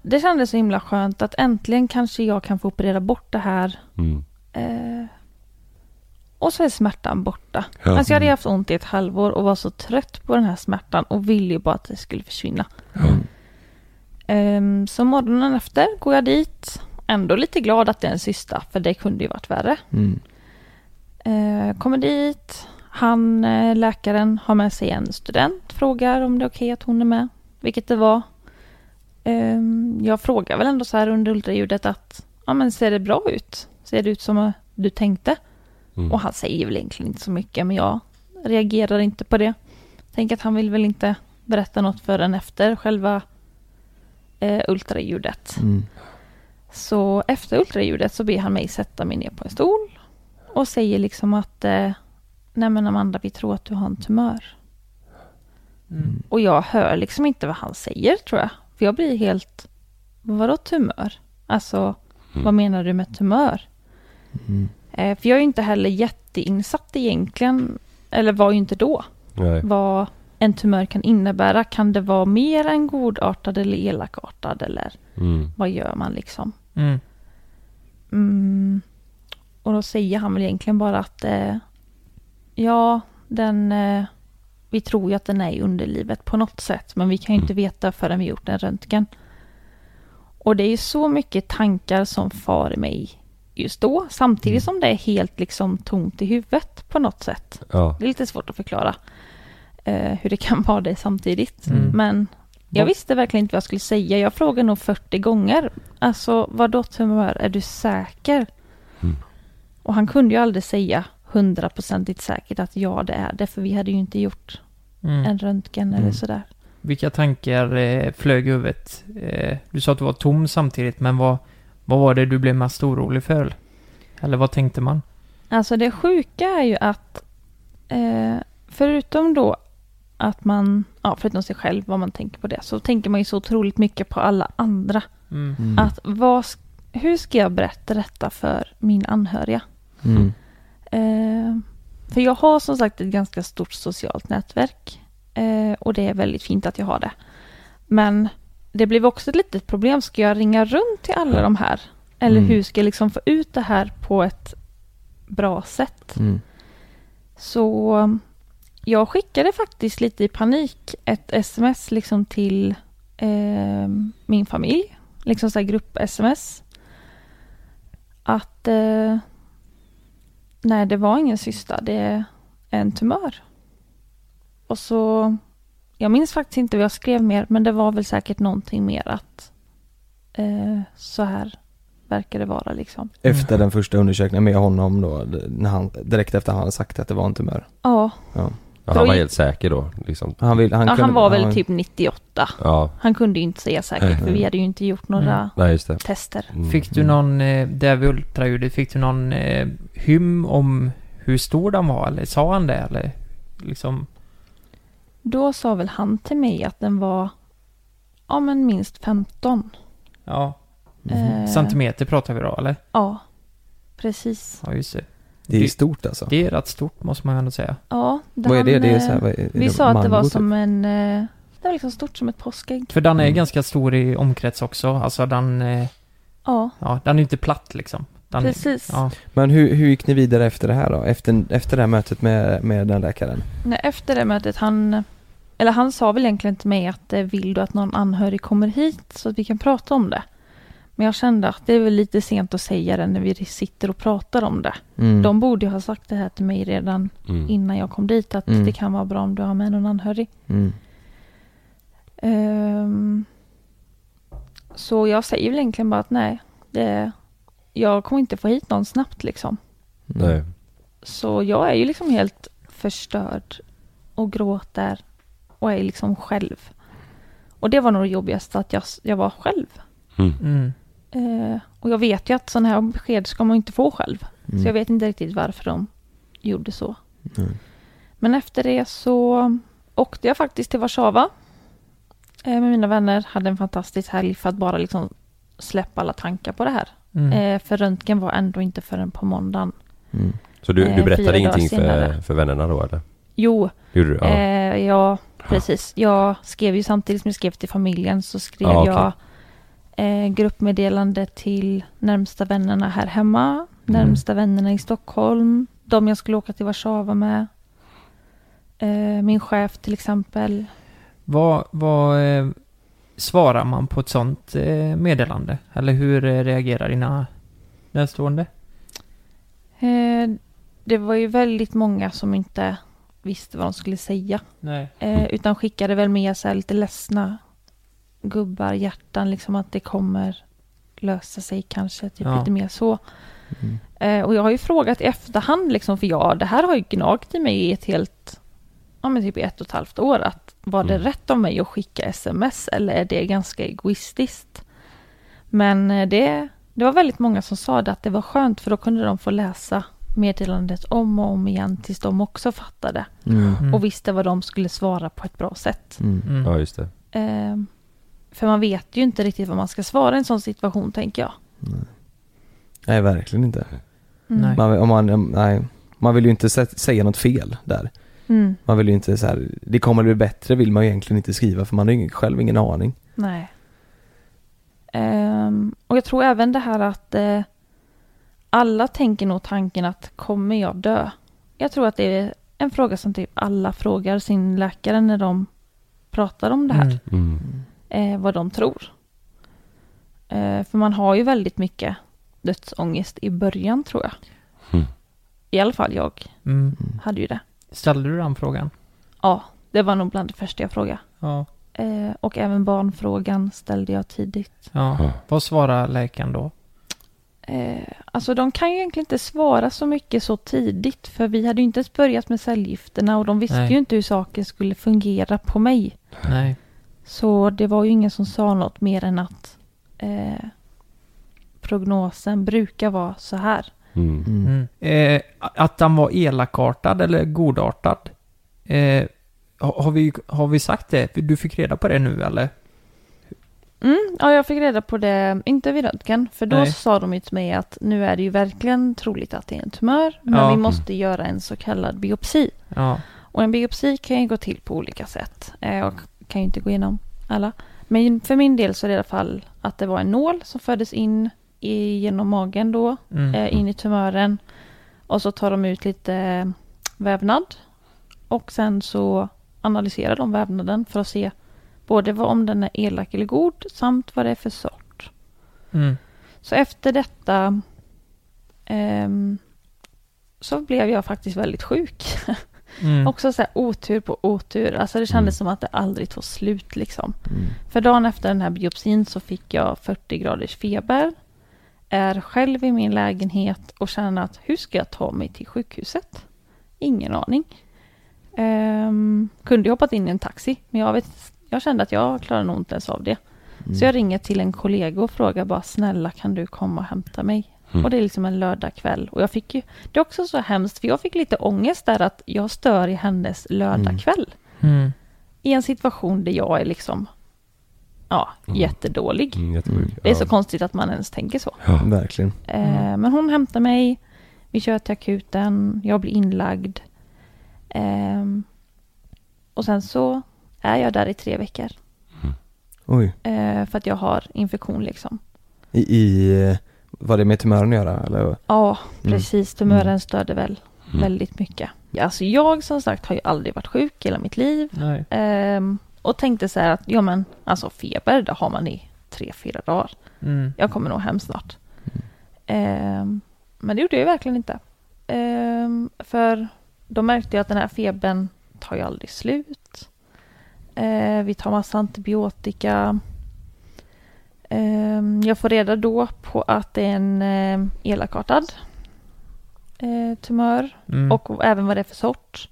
det kändes så himla skönt att äntligen kanske jag kan få operera bort det här Mm. eh, och så är smärtan borta. Ja. Alltså jag hade haft ont i ett halvår och var så trött på den här smärtan och ville ju bara att det skulle försvinna. Mm. Ehm, så morgonen efter går jag dit, ändå lite glad att det är en cysta för det kunde ju varit värre. Mm. Eh, kommer dit. Han, eh, läkaren, har med sig en student. Frågar om det är okej att hon är med. Vilket det var. Ehm, jag frågar väl ändå så här under ultraljudet att ja, men ser det bra ut? Ser det ut som du tänkte? Mm. Och han säger väl egentligen inte så mycket men jag reagerar inte på det. Tänker att han vill väl inte berätta något förrän efter själva eh, ultraljudet. Mm. Så efter ultraljudet så ber han mig sätta mig ner på en stol och säger liksom att eh, Nej men Amanda, vi tror att du har en tumör. Mm. Och jag hör liksom inte vad han säger tror jag. För jag blir helt, vadå tumör? Alltså, vad menar du med tumör? Mm. Eh, för jag är ju inte heller jätteinsatt egentligen, eller var ju inte då, Nej. vad en tumör kan innebära. Kan det vara mer än godartad eller elakartad eller Mm. vad gör man liksom? Mm. Mm. Och då säger han väl egentligen bara att eh, ja, den, eh, vi tror ju att den är i underlivet på något sätt, men vi kan ju inte veta förrän vi gjort en röntgen. Och det är ju så mycket tankar som far i mig just då, samtidigt som det är helt liksom tomt i huvudet på något sätt. Ja. Det är lite svårt att förklara eh, hur det kan vara det samtidigt. Mm. Men jag visste verkligen inte vad jag skulle säga. Jag frågade nog 40 gånger. Alltså, vadå tumör? Är du säker? Mm. Och han kunde ju aldrig säga hundraprocentigt säkert att ja, det är det. För vi hade ju inte gjort Mm. en röntgen eller Mm. sådär. Vilka tankar eh, flög i huvudet? Eh, du sa att du var tom samtidigt, men vad, vad var det du blev mest orolig för? Eller vad tänkte man? Alltså det sjuka är ju att eh, förutom då att man, ja förutom sig själv, vad man tänker på det, så tänker man ju så otroligt mycket på alla andra. Mm. Mm. Att vad, hur ska jag berätta detta för min anhöriga? Mm. Eh, för jag har som sagt ett ganska stort socialt nätverk. Eh, och det är väldigt fint att jag har det. Men det blev också ett litet problem. Ska jag ringa runt till alla de här? Eller Mm. hur ska jag liksom få ut det här på ett bra sätt? Mm. Så jag skickade faktiskt lite i panik ett sms liksom till eh, min familj. Liksom så här grupp-sms. Att eh, nej, det var ingen cysta, det är en tumör. Och så, jag minns faktiskt inte vad jag skrev mer, men det var väl säkert någonting mer att eh, så här verkar det vara liksom. Efter den första undersökningen med honom då, när han, direkt efter han hade sagt att det var en tumör. Ja, Ja, han var helt säker då liksom. Han, vill, han, ja, kunde, han var väl typ 98. Ja, Han kunde ju inte säga säkert, för vi hade ju inte gjort några nej just det. tester. Mm. Fick du någon, eh, där vid ultraljudet, fick du någon eh, hym om hur stor den var? Eller sa han det? Eller liksom, Då sa väl han till mig att den var, ja men minst 15. ja, Eh, centimeter pratar vi då eller? Ja, precis. Ja, just det. Det är stort alltså. Det är rätt stort måste man ändå säga. Ja, vad är det? Det är eh, så här, vad är, är Vi det sa att det var mango, som typ? en, eh, det var liksom stort som ett påskägg. För den är Mm. ganska stor i omkrets också. Alltså den, eh, Ja, ja, den är inte platt liksom. Den, precis. Ja, Men hur, hur gick ni vidare efter det här då? Efter, efter det här mötet med, med den läkaren? Nej, efter det mötet, han, eller han sa väl egentligen till mig att vill du att någon anhörig kommer hit så att vi kan prata om det. Men jag kände att det är väl lite sent att säga det när vi sitter och pratar om det. Mm. De borde ju ha sagt det här till mig redan Mm. innan jag kom dit att Mm. det kan vara bra om du har med någon anhörig. Mm. Ehm, så jag säger väl egentligen bara att nej, det, jag kommer inte få hit någon snabbt liksom. Nej. Så jag är ju liksom helt förstörd och gråter och är liksom själv. Och det var nog det jobbigaste, att jag, jag var själv. Mm. Eh, och jag vet ju att sådana här besked ska man inte få själv. Mm. Så jag vet inte riktigt varför de gjorde så. Mm. Men efter det så åkte jag faktiskt till Warszawa eh, med mina vänner. Hade en fantastisk helg för att bara liksom släppa alla tankar på det här. Mm. Eh, för röntgen var ändå inte förrän på måndagen. Mm. Så du, du berättade ingenting för, för vännerna då eller? Jo, Gjorde du? Ja. Eh, ja, precis. Jag skrev ju samtidigt som jag skrev till familjen så skrev Ja, okej. jag eh, gruppmeddelande till närmsta vännerna här hemma, närmsta vännerna i Stockholm, de jag skulle åka till Warszawa med, eh, min chef till exempel. Vad, vad eh, svarar man på ett sånt eh, meddelande? Eller hur eh, reagerar dina närstående? Eh, det var ju väldigt många som inte visste vad de skulle säga. Eh, utan skickade väl med här lite ledsna gubbar, hjärtan, liksom att det kommer lösa sig kanske, typ Ja. lite mer så. Mm. Eh, och jag har ju frågat i efterhand, liksom, för jag, det här har ju gnagt i mig i ett helt, ja men typ ett och ett halvt år, att var det Mm. rätt av mig att skicka sms eller är det ganska egoistiskt? Men eh, det, det var väldigt många som sa det, att det var skönt för då kunde de få läsa meddelandet om och om igen tills de också fattade Mm. Mm. och visste vad de skulle svara på ett bra sätt. Mm. Mm. ja, just det. Eh, för man vet ju inte riktigt vad man ska svara i en sån situation, tänker jag. Nej, verkligen inte. Mm. Nej. Man, om man, nej, man vill ju inte sä- säga något fel där. Mm. Man vill ju inte så här, det kommer bli bättre vill man ju egentligen inte skriva för man har ju själv ingen aning. Nej. Ehm, och jag tror även det här att eh, alla tänker nog tanken att kommer jag dö? Jag tror att det är en fråga som typ alla frågar sin läkare när de pratar om det här. Mm. Mm. Eh, vad de tror. Eh, för man har ju väldigt mycket dödsångest i början tror jag. Mm. I alla fall jag Mm. hade ju det. Ställde du den frågan? Ja, det var nog bland det första jag frågade. Ja. Eh, och även barnfrågan ställde jag tidigt. ja. Ja. Vad svarar läkaren då? Eh, alltså de kan ju egentligen inte svara så mycket så tidigt för vi hade ju inte ens börjat med cellgifterna och de visste Nej. ju inte hur saker skulle fungera på mig. Nej. Så det var ju ingen som sa något mer än att eh, prognosen brukar vara så här. Mm. Mm. Mm. Eh, att den var elakartad eller godartad? Eh, har, vi, har vi sagt det? Du fick reda på det nu eller? Mm, ja, jag fick reda på det, inte vid röntgen, för då Nej. sa de ju till mig att nu är det ju verkligen troligt att det är en tumör, men Ja. vi måste göra en så kallad biopsi. Ja. Och en biopsi kan ju gå till på olika sätt. Eh, Jag kan ju inte gå igenom alla. Men för min del så är det i alla fall att det var en nål som fördes in i, genom magen då, Mm. eh, in i tumören. Och så tar de ut lite vävnad. och sen så analyserar de vävnaden för att se både vad om den är elak eller god samt vad det är för sort. Mm. Så efter detta ehm, så blev jag faktiskt väldigt sjuk. Mm. Också så här otur på otur. Alltså det kändes Mm. som att det aldrig tog slut liksom. Mm. För dagen efter den här biopsin så fick jag 40 graders feber. Är själv i min lägenhet och känner att hur ska jag ta mig till sjukhuset? Ingen aning. Ehm, kunde ju hoppat in i en taxi, men jag, vet, jag kände att jag klarar nog inte ens av det. Mm. Så jag ringer till en kollega och frågar bara snälla kan du komma och hämta mig? Mm. Och det är liksom en lördagkväll. Och jag fick ju, det är också så hemskt för jag fick lite ångest där att jag stör i hennes lördagkväll. Mm. I en situation där jag är liksom, ja, Mm. jättedålig. Mm. Det är så Ja. konstigt att man ens tänker så. Ja. Verkligen. Eh, men hon hämtar mig, vi kör till akuten, jag blir inlagd. Ehm, och sen så är jag där i tre veckor. Oj. Eh, för att jag har infektion liksom. I, i vad det med tumören att göra eller? Ja, Mm. precis. Tumören störde väl Mm. väldigt mycket. Alltså jag som sagt har ju aldrig varit sjuk i hela mitt liv. Ehm, och tänkte så här att, ja men alltså feber, det har man i tre, fyra dagar. Mm. Jag kommer nog hem snart. Ehm, men det gjorde jag verkligen inte. Ehm, för då märkte jag att den här febern tar ju aldrig slut. Ehm, vi tar massa antibiotika. Ehm, jag får reda då på att det är en eh, elakartad eh, tumör Mm. och även vad det är för sort.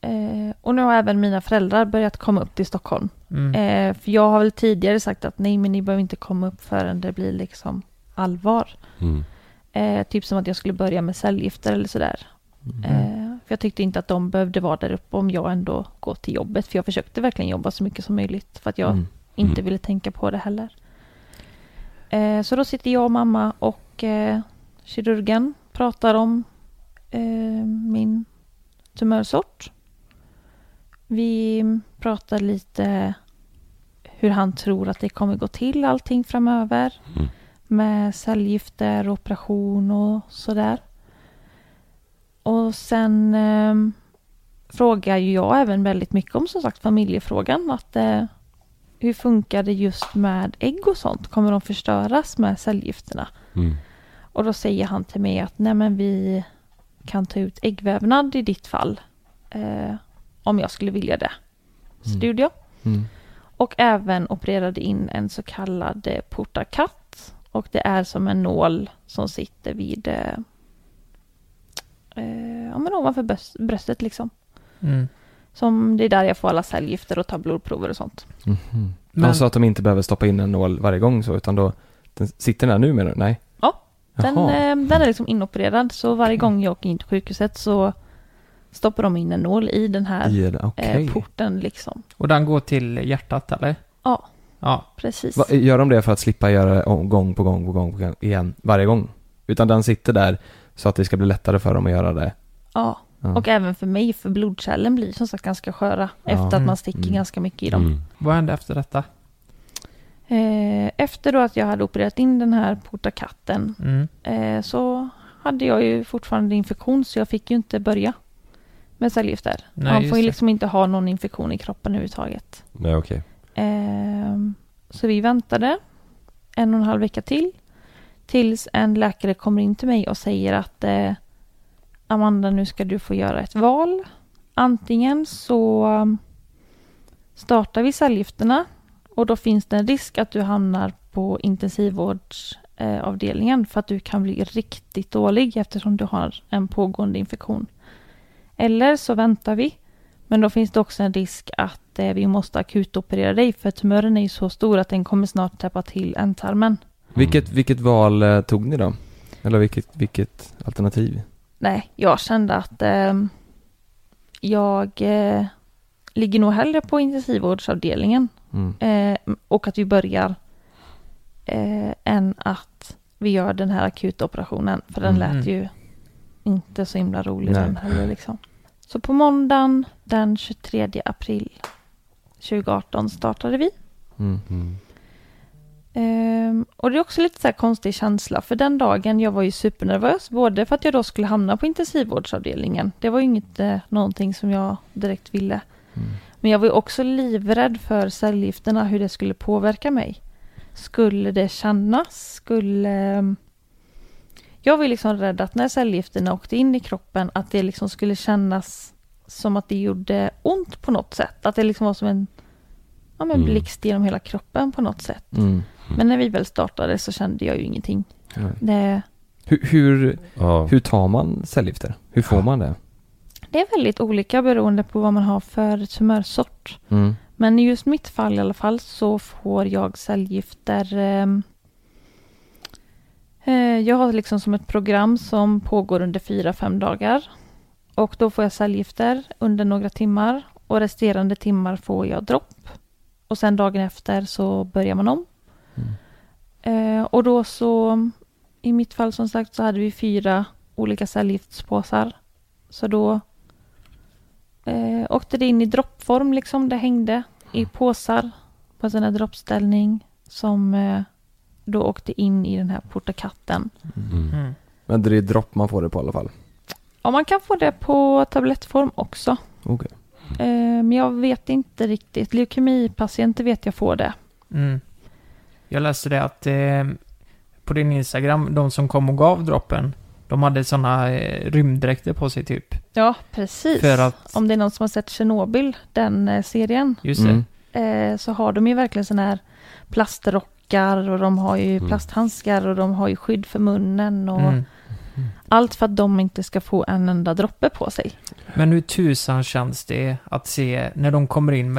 Eh, och nu har även mina föräldrar börjat komma upp till Stockholm. Mm. Eh, för jag har väl tidigare sagt att nej, men ni behöver inte komma upp förrän det blir liksom allvar. Mm. Eh, typ som att jag skulle börja med cellgifter eller sådär. Eh, för jag tyckte inte att de behövde vara där uppe om jag ändå går till jobbet. För jag försökte verkligen jobba så mycket som möjligt. För att jag Mm. Inte Mm. ville tänka på det heller. Eh, så då sitter jag och mamma och eh, kirurgen pratar om eh, min tumörsort. Vi pratar lite hur han tror att det kommer gå till allting framöver. Mm. Med cellgifter, operation och sådär. Och sen eh, frågar ju jag även väldigt mycket om som sagt familjefrågan. Att, eh, hur funkar det just med ägg och sånt? Kommer de förstöras med cellgifterna? Mm. Och då säger han till mig att nej men vi kan ta ut äggvävnad i ditt fall. Eh, om jag skulle vilja det. Mm. jag. Mm. Och även opererade in en så kallad eh, portakat. Och det är som en nål som sitter vid eh, eh, ja, men ovanför bröst, bröstet liksom. Mm. Som det är där jag får alla cellgifter och tar blodprover och sånt. Mhm. Men- Han sa att de inte behöver stoppa in en nål varje gång så, utan då, den, sitter den här nu menar du? Nej? Ja, Den, eh, den är liksom inopererad så varje gång jag åker in till sjukhuset så stoppar de in en nål i den här I okej. eh, porten liksom. Och den går till hjärtat eller? Ja, Ja. precis. Va, gör de det för att slippa göra det om- gång på gång på gång på gång igen varje gång? Utan den sitter där så att det ska bli lättare för dem att göra det? Ja. Ja. Och även för mig, för blodkärlen blir som sagt ganska sköra Ja. efter att man sticker Mm. ganska mycket i dem. Mm. Vad hände efter detta? Eh, efter då att jag hade opererat in den här portakatten Mm. eh, så hade jag ju fortfarande infektion så jag fick ju inte börja med cellgifter. Nej, Man får ju det. liksom inte ha någon infektion i kroppen överhuvudtaget. Nej, okej. Ehm, så vi väntade en och en halv vecka till. Tills en läkare kommer in till mig och säger att eh, Amanda, nu ska du få göra ett val. Antingen så um, startar vi cellgifterna och då finns det en risk att du hamnar på intensivvårdsavdelningen eh, för att du kan bli riktigt dålig eftersom du har en pågående infektion. Eller så väntar vi men då finns det också en risk att eh, vi måste akutoperera dig för tumören är ju så stor att den kommer snart täppa till ändtarmen. Vilket, vilket val eh, tog ni då? Eller vilket, vilket alternativ? Nej, jag kände att eh, jag eh, ligger nog hellre på intensivvårdsavdelningen Mm. eh, och att vi börjar eh, än att vi gör den här akuta operationen. För den Mm. lät ju inte så himla rolig Nej. den heller liksom. Så på måndagen den 23 april 2018 startade vi. Mm. Mm. Ehm, och det är också lite så här konstig känsla, för den dagen jag var ju supernervös, både för att jag då skulle hamna på intensivvårdsavdelningen. Det var ju inte eh, någonting som jag direkt ville. Men jag var ju också livrädd för cellgifterna, hur det skulle påverka mig. Skulle det kännas? Skulle... ehm, Jag var ju liksom rädd att när cellgifterna åkte in i kroppen, att det liksom skulle kännas som att det gjorde ont på något sätt. Att det liksom var som en ja, men Mm. blixt genom hela kroppen på något sätt. Mm. Men när vi väl startade så kände jag ju ingenting. Nej. Det, Hur, hur, Ja. hur tar man cellgifter? Hur får man det? det är väldigt olika beroende på vad man har för tumörsort. Mm. Men i just mitt fall i alla fall så får jag cellgifter. ehm, eh, jag har liksom som ett program som pågår under fyra fem dagar. Och då får jag cellgifter under några timmar och resterande timmar får jag dropp. Och sen dagen efter så börjar man om. Eh, och då så, i mitt fall som sagt så hade vi fyra olika cellgiftspåsar. Så då eh, åkte det in i droppform liksom. Det hängde i påsar på en sån här droppställning som eh, då åkte in i den här portakatten. Mm. Mm. Men det är dropp man får det på i alla fall. Ja, man kan få det på tablettform också. Okej. Eh, men jag vet inte riktigt. Leukemipatienter vet jag får det. Mm. Jag läste det att eh, på din Instagram, de som kom och gav droppen, de hade sådana eh, rymddräkter på sig typ. Ja, precis. För att, Om det är någon som har sett Tjernobyl, den eh, serien, just det. Mm. eh, så har de ju verkligen sådana här plastrockar och de har ju Mm. plasthandskar och de har ju skydd för munnen och Mm. allt för att de inte ska få en enda droppe på sig. Men hur tusan känns det att se när de kommer in med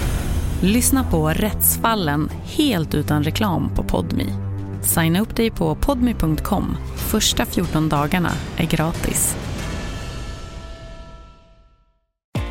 Lyssna på Rättsfallen helt utan reklam på Podmi. Signa upp dig på podmi.com. Första 14 dagarna är gratis.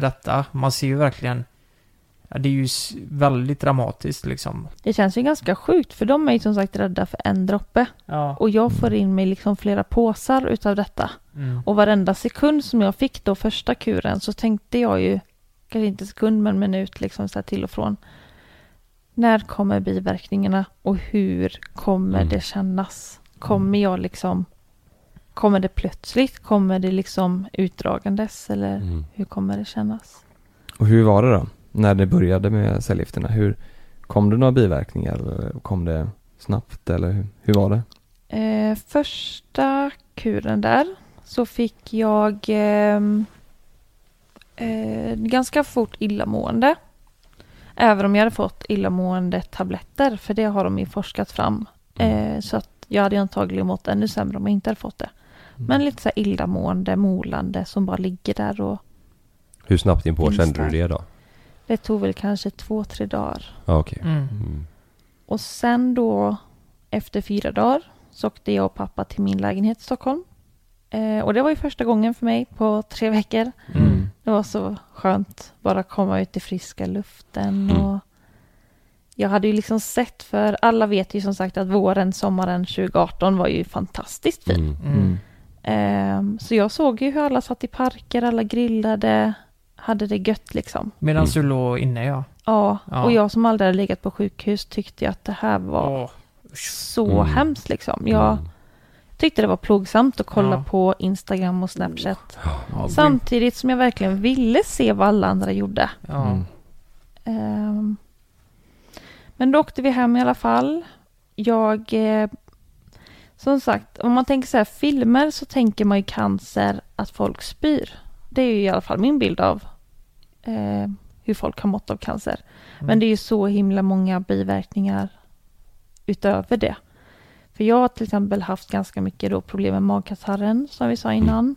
Detta. Man ser ju verkligen, ja, det är ju väldigt dramatiskt liksom. Det känns ju ganska sjukt för de är ju som sagt rädda för en droppe. Ja. Och jag får in mig liksom flera påsar utav detta. Mm. Och varenda sekund som jag fick då första kuren så tänkte jag ju, kanske inte sekund men minut liksom så här till och från. När kommer biverkningarna och hur kommer Mm. det kännas? Kommer jag liksom, kommer det plötsligt? Kommer det liksom utdragandes eller Mm. hur kommer det kännas? Och hur var det då? När det började med cellgifterna? Hur, kom det några biverkningar? Eller kom det snabbt eller hur, hur var det? Eh, första kuren där så fick jag ehm, eh, ganska fort illamående. Även om jag hade fått illamående tabletter, för det har de ju forskat fram. Eh, så att jag hade antagligen mått ännu sämre om jag inte hade fått det. Men lite så här illamående, molande som bara ligger där och Hur snabbt inpå kände du det då? det tog väl kanske två, tre dagar. Ja, okej. Mm. Mm. Och sen då efter fyra dagar så åkte jag och pappa till min lägenhet i Stockholm. Eh, och det var ju första gången för mig på tre veckor. Mm. Det var så skönt bara komma ut i friska luften Mm. och jag hade ju liksom sett, för alla vet ju som sagt att våren, sommaren 2018 var ju fantastiskt fin. Ehm, så jag såg ju hur alla satt i parker, alla grillade, hade det gött liksom. Medan Mm. du låg inne ja. Ja, Ja. och jag som aldrig hade legat på sjukhus tyckte att det här var Åh. så Mm. hemskt liksom. Jag Mm. tyckte det var plågsamt att kolla Ja. på Instagram och Snapchat. Ja, Samtidigt som jag verkligen ville se vad alla andra gjorde. Mm. Ehm, men då åkte vi hem i alla fall. Jag... Eh, som sagt, om man tänker så här filmer så tänker man ju cancer att folk spyr. Det är ju i alla fall min bild av eh, hur folk har mått av cancer. Men det är ju så himla många biverkningar utöver det. För jag har till exempel haft ganska mycket då problem med magkatarren som vi sa innan.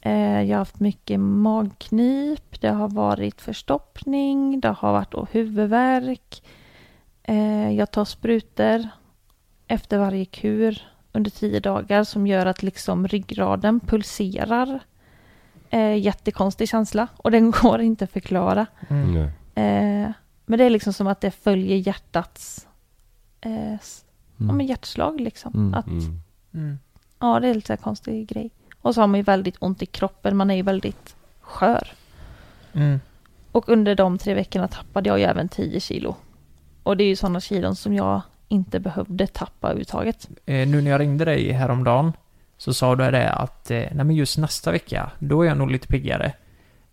Eh, jag har haft mycket magknip, det har varit förstoppning, det har varit då huvudvärk. Eh, jag tar sprutor efter varje kur under tio dagar som gör att liksom ryggraden pulserar. Eh, jättekonstig känsla och den går inte att förklara. Mm. Eh, men det är liksom som att det följer hjärtats eh, ja, Mm. men hjärtslag liksom. Mm. Att, Mm. Mm. Ja, det är lite konstig grej. Och så har man ju väldigt ont i kroppen, man är ju väldigt skör. Mm. Och under de tre veckorna tappade jag ju även 10 kilo. Och det är ju sådana kilon som jag inte behövde tappa överhuvudtaget. Eh, nu när jag ringde dig häromdagen så sa du det att eh, nej men just nästa vecka, då är jag nog lite piggare.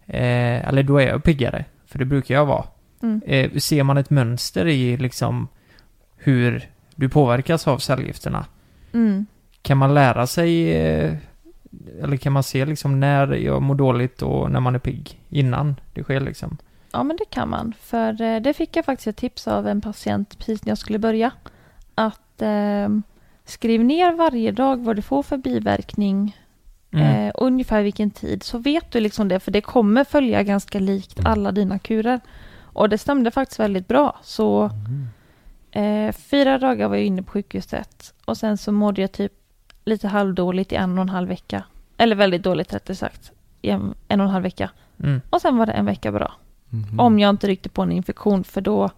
Eh, eller då är jag piggare, för det brukar jag vara. Mm. Eh, ser man ett mönster i liksom hur du påverkas av cellgifterna? Mm. Kan man lära sig, eh, eller kan man se liksom när jag mår dåligt och när man är pigg innan det sker liksom? Ja, men det kan man. För eh, det fick jag faktiskt ett tips av en patient precis när jag skulle börja. Att eh, skriv ner varje dag vad du får för biverkning. Mm. Eh, och ungefär vilken tid. Så vet du liksom det. För det kommer följa ganska likt alla dina kurer. Och det stämde faktiskt väldigt bra. Så eh, fyra dagar var jag inne på sjukhuset. Och sen så mådde jag typ lite halvdåligt i en och en halv vecka. Eller väldigt dåligt rättare sagt. I en, en och en halv vecka. Mm. Och sen var det en vecka bra. Mhm. Om jag inte ryckte på en infektion för då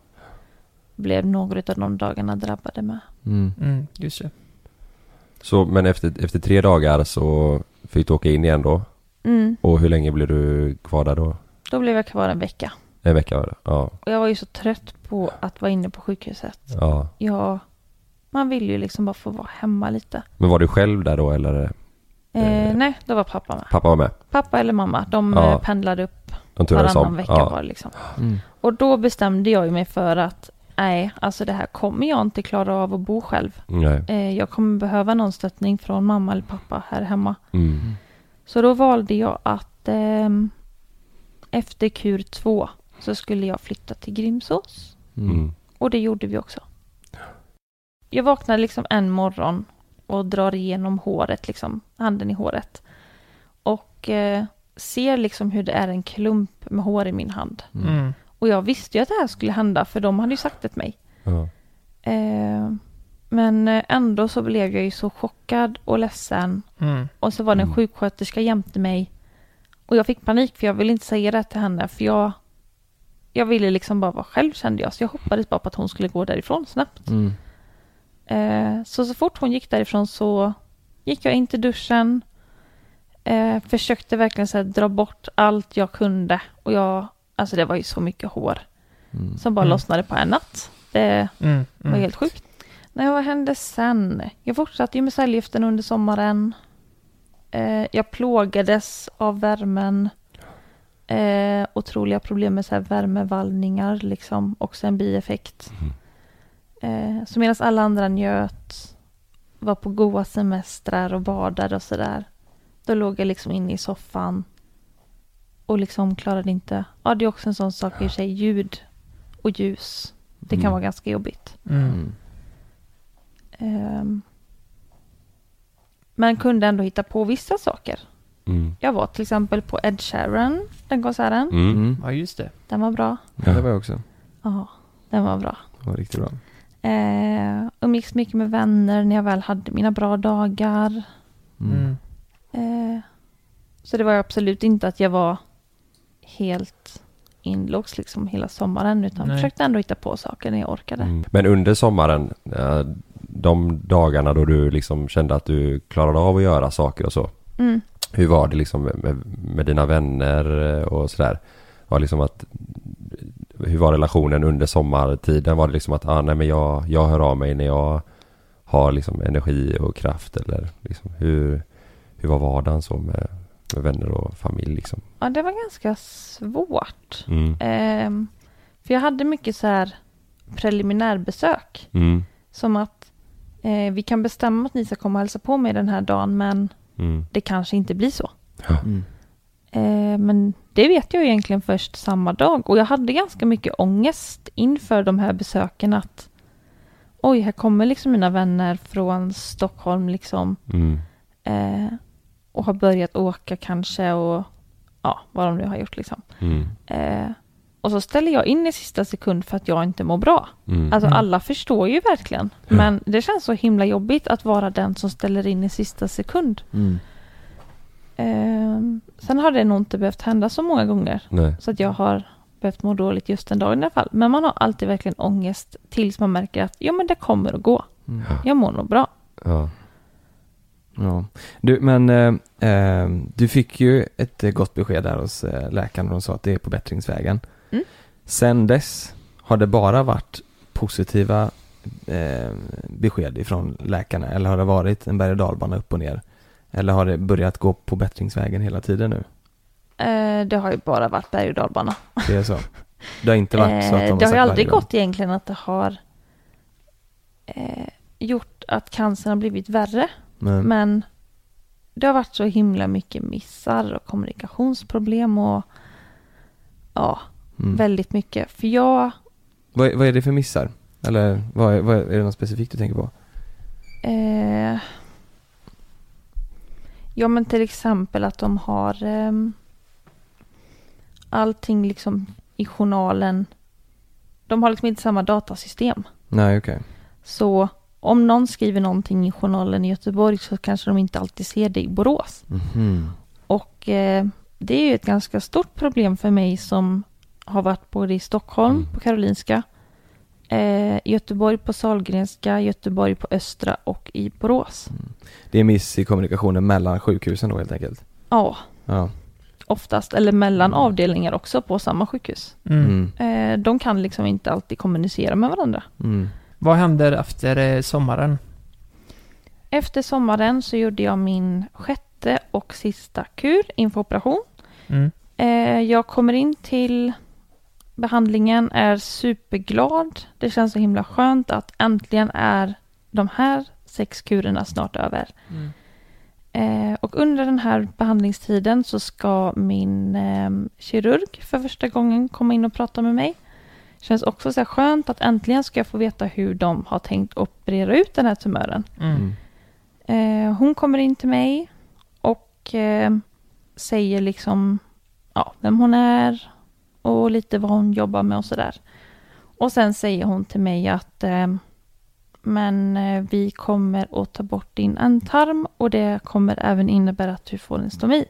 blev några av de dagarna drabbade med. Mm. Mm, just det. Så, men efter, efter tre dagar så fick du åka in igen då? Mm. Och hur länge blev du kvar där då? Då blev jag kvar en vecka. En vecka var det? Ja. Och jag var ju så trött på att vara inne på sjukhuset. ja. Jag, man vill ju liksom bara få vara hemma lite. Men var du själv där då eller? Eh, Eh. nej, då var pappa med. Pappa var med? Pappa eller mamma, de Ja. eh, pendlade upp De varannan om? vecka ja. var det liksom. Mm. Och då bestämde jag mig för att nej, alltså det här kommer jag inte klara av att bo själv. Nej. Eh, jag kommer behöva någon stöttning från mamma eller pappa här hemma. Mm. Så då valde jag att ehm, efter kur två så skulle jag flytta till Grimsås. Mm. Och det gjorde vi också. Jag vaknade liksom en morgon och drar igenom håret, liksom, handen i håret. Och eh, ser liksom hur det är en klump med hår i min hand. Mm. Och jag visste ju att det här skulle hända för de hade ju sagt det till mig. Ja. Eh, men eh, ändå så blev jag ju så chockad och ledsen. Mm. Och så var det en Mm. sjuksköterska jämte mig. Och jag fick panik för jag ville inte säga det till henne för jag jag ville liksom bara vara själv kände jag. Så jag hoppades bara på att hon skulle gå därifrån snabbt. Mm. Eh, så så fort hon gick därifrån så gick jag in till duschen. Eh, försökte verkligen så här, dra bort allt jag kunde. Och jag, alltså det var ju så mycket hår Mm. som bara Mm. lossnade på en natt. Det Mm. var Mm. helt sjukt. Nej, vad hände sen? Jag fortsatte ju med cellgiften under sommaren. Eh, jag plågades av värmen. Eh, otroliga problem med så här värmevallningar, liksom. Också en bieffekt. Eh, så medan alla andra njöt, var på goa semestrar och badade och sådär. Då låg jag liksom inne i soffan. Och liksom klarade inte... Ja, det är också en sån sak i sig. Ljud och ljus. Det kan Mm. vara ganska jobbigt. Mm. Mm. Ehm, men kunde ändå hitta på vissa saker. Mm. Jag var till exempel på Ed Sheeran, den konserten. Mm. Ja, just det. Den var bra. Ja, det var jag också. Ja, den var bra. Det var riktigt bra. Eh, umgicks mycket med vänner när jag väl hade mina bra dagar. Mm. Mm. Eh, så det var absolut inte att jag var helt inlåst liksom hela sommaren utan Nej. försökte ändå hitta på saker när jag orkade. Mm. Men under sommaren, eh, de dagarna då du liksom kände att du klarade av att göra saker och så. Mm. Hur var det liksom med, med, dina vänner och sådär? Var liksom att, hur var relationen under sommartiden? Var det liksom att, ah, nej men jag, jag hör av mig när jag har liksom energi och kraft eller liksom hur, hur var vardagen så med, med vänner och familj liksom? Ja, det var ganska svårt. Mm. Ehm, för jag hade mycket så här preliminärbesök. Mm. Som att eh, vi kan bestämma att ni ska komma och hälsa på mig den här dagen men Mm. det kanske inte blir så. Ja. Eh, men det vet jag egentligen först samma dag. Och jag hade ganska mycket ångest inför de här besöken att oj, här kommer liksom mina vänner från Stockholm liksom Mm. eh, och har börjat åka kanske och ja, vad de nu har gjort liksom. Mm. Eh, och så ställer jag in i sista sekund för att jag inte mår bra. Mm. Alltså Mm. alla förstår ju verkligen. Men det känns så himla jobbigt att vara den som ställer in i sista sekund. Mm. Ehm, sen har det nog inte behövt hända så många gånger. Nej. Så att jag har behövt må dåligt just den dagen i alla fall. Men man har alltid verkligen ångest tills man märker att jo men det kommer att gå. Mm. Jag mår nog bra. Ja. Ja. Du, men eh, eh, du fick ju ett eh, gott besked där hos eh, läkaren och de sa att det är på bättringsvägen. Mm. Sen dess har det bara varit positiva eh, besked ifrån läkarna eller har det varit en berg och dalbana upp och ner? Eller har det börjat gå på bättringsvägen hela tiden nu? Eh, det har ju bara varit berg och dalbana. Det är så? Det har inte varit så att de Eh, har det har ju aldrig gått egentligen att det har eh, gjort att cancern har blivit värre. Men, Men det har varit så himla mycket missar och kommunikationsproblem och ja, mm. väldigt mycket. För jag, vad, vad är det för missar? Eller vad är, vad är det något specifikt du tänker på? eh, ja men till exempel att de har ehm, allting liksom i journalen. De har liksom inte samma datasystem. Nej, okej. Så om någon skriver någonting i journalen i Göteborg så kanske de inte alltid ser det i Borås. Mhm. Och eh, det är ju ett ganska stort problem för mig som har varit både i Stockholm Mm. på Karolinska, eh, Göteborg på Sahlgrenska, Göteborg på Östra och i Borås. Det är miss i kommunikationen mellan sjukhusen då helt enkelt? Ja, Ja. oftast. Eller mellan avdelningar också på samma sjukhus. Mm. Mm. Eh, de kan liksom inte alltid kommunicera med varandra. Mm. Vad händer efter eh, sommaren? Efter sommaren så gjorde jag min sjätte och sista kur inför operation. Mm. Eh, jag kommer in till behandlingen, är superglad. Det känns så himla skönt att äntligen är de här sex kurerna snart över. Mm. Eh, och under den här behandlingstiden så ska min eh, kirurg för första gången komma in och prata med mig. Känns också så här skönt att äntligen ska jag få veta hur de har tänkt operera ut den här tumören. Mm. Eh, hon kommer in till mig och eh, säger liksom ja, vem hon är och lite vad hon jobbar med och sådär. Och sen säger hon till mig att eh, men eh, vi kommer att ta bort din ändtarm och det kommer även innebära att du får en stomi.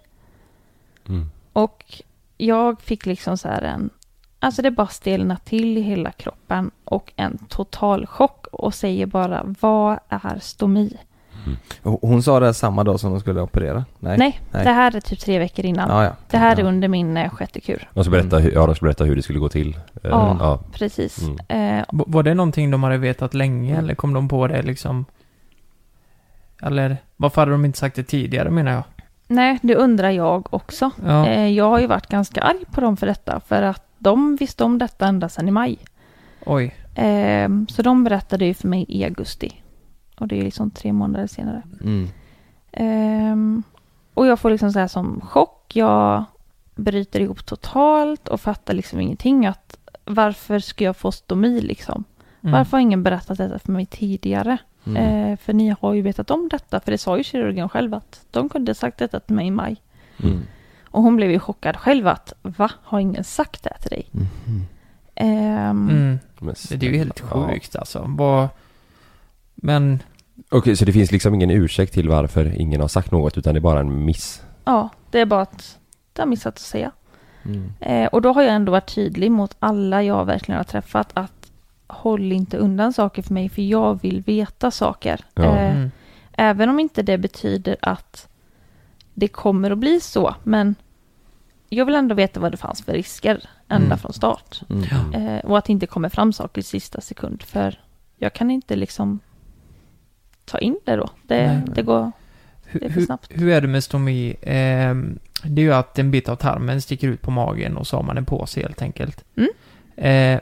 Mm. Och jag fick liksom så här en, alltså det bara stelna till i hela kroppen och en total chock och säger bara vad är stomi? Och Hon sa det samma dag som de skulle operera? Nej? Nej, Nej. det här är typ tre veckor innan. Ja, ja. Det här är under min eh, sjätte kur. De skulle berätta, hur- ja, de berätta hur det skulle gå till. Eh, Ja. ja. Precis. Mm. Eh, Var det någonting de hade vetat länge eller kom de på det liksom? Eller varför hade de inte sagt det tidigare menar jag? nej, det undrar jag också. Ja. Eh, jag har ju varit ganska arg på dem för detta, för att de visste om detta ända sedan i maj. Oj. Eh, så de berättade ju för mig i augusti. Och det är liksom tre månader senare. Mm. Ehm, och jag får liksom så här som chock. Jag bryter ihop totalt och fattar liksom ingenting. Att varför ska jag få stomi liksom? Mm. Varför har ingen berättat detta för mig tidigare? Mm. Eh, för ni har ju vetat om detta. För det sa ju kirurgen själv att de kunde ha sagt detta till mig i maj. Mm. Och hon blev ju chockad själv att va? Har ingen sagt det till dig? Men Det är ju helt sjukt alltså. Vad... Men... Okej, så det finns liksom ingen ursäkt till varför ingen har sagt något utan det är bara en miss? Ja, det är bara att det har missat att säga. Mm. Eh, och då har jag ändå varit tydlig mot alla jag verkligen har träffat att håll inte undan saker för mig för jag vill veta saker. Ja. Eh, Mm. Även om inte det betyder att det kommer att bli så. Men jag vill ändå veta vad det fanns för risker ända Mm. från start. Mm. Eh, och att det inte kommer fram saker i sista sekund. För jag kan inte liksom ta in det då. Det, det går... Hur, Det är för hur, snabbt. hur är det med stomi? Ehm, det är ju att en bit av tarmen sticker ut på magen och så har man en påse helt enkelt. Mm. Eh,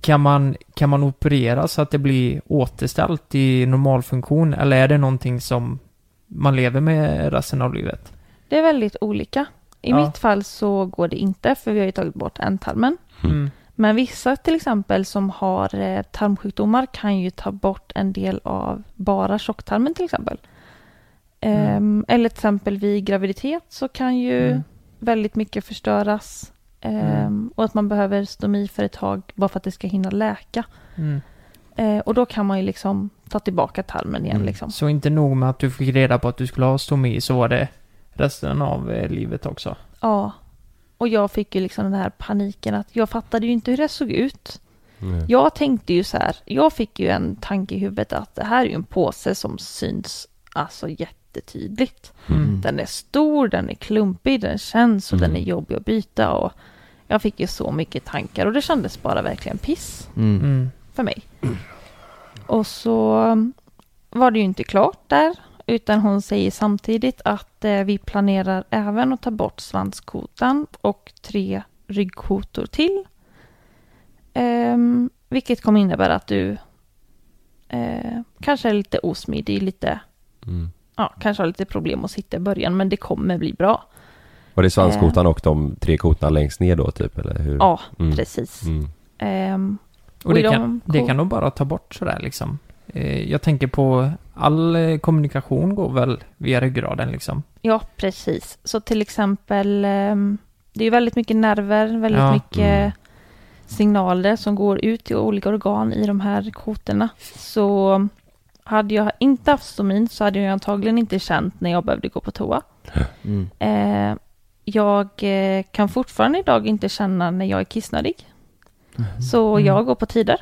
kan, man, kan man operera så att det blir återställt i normalfunktion eller är det någonting som man lever med resten av livet? Det är väldigt olika. I Ja. mitt fall så går det inte för vi har ju tagit bort ändtarmen. Mm. Men vissa till exempel som har eh, tarmsjukdomar kan ju ta bort en del av bara tjocktarmen till exempel. Ehm, eller till exempel vid graviditet så kan ju Mm. väldigt mycket förstöras. Ehm, Och att man behöver stomi för ett tag bara för att det ska hinna läka. Mm. Eh, och då kan man ju liksom ta tillbaka tarmen igen Mm. liksom. Så inte nog med att du fick reda på att du skulle ha stomi så var det resten av eh, livet också. Ja. Och jag fick ju liksom den här paniken att jag fattade ju inte hur det såg ut. Mm. Jag tänkte ju så här, jag fick ju en tanke i huvudet att det här är ju en påse som syns alltså jättetydligt. Mm. Den är stor, den är klumpig, den känns och Mm. den är jobbig att byta och jag fick ju så mycket tankar och det kändes bara verkligen piss Mm. Mm. för mig. Och så var det ju inte klart där, utan hon säger samtidigt att eh, vi planerar även att ta bort svanskotan och tre ryggkotor till. Ehm, vilket kommer innebära att du eh, kanske är lite osmidig, lite, Mm. ja, kanske har lite problem att sitta i början, men det kommer bli bra. Var det svanskotan och de tre kotorna längst ner då typ eller hur? Ja, Mm. precis. Mm. Ehm, Och det i de kan, det kan de bara ta bort sådär liksom. Eh, jag tänker på all eh, kommunikation går väl via ryggraden liksom. Ja, precis. Så till exempel, ehm, det är ju väldigt mycket nerver, väldigt Ja. mycket Mm. signaler som går ut till olika organ i de här kotorna. Så hade jag inte haft stomin så hade jag antagligen inte känt när jag behövde gå på toa. Mm. Eh, jag eh, kan fortfarande idag inte känna när jag är kissnödig. Så Mm. jag går på tider,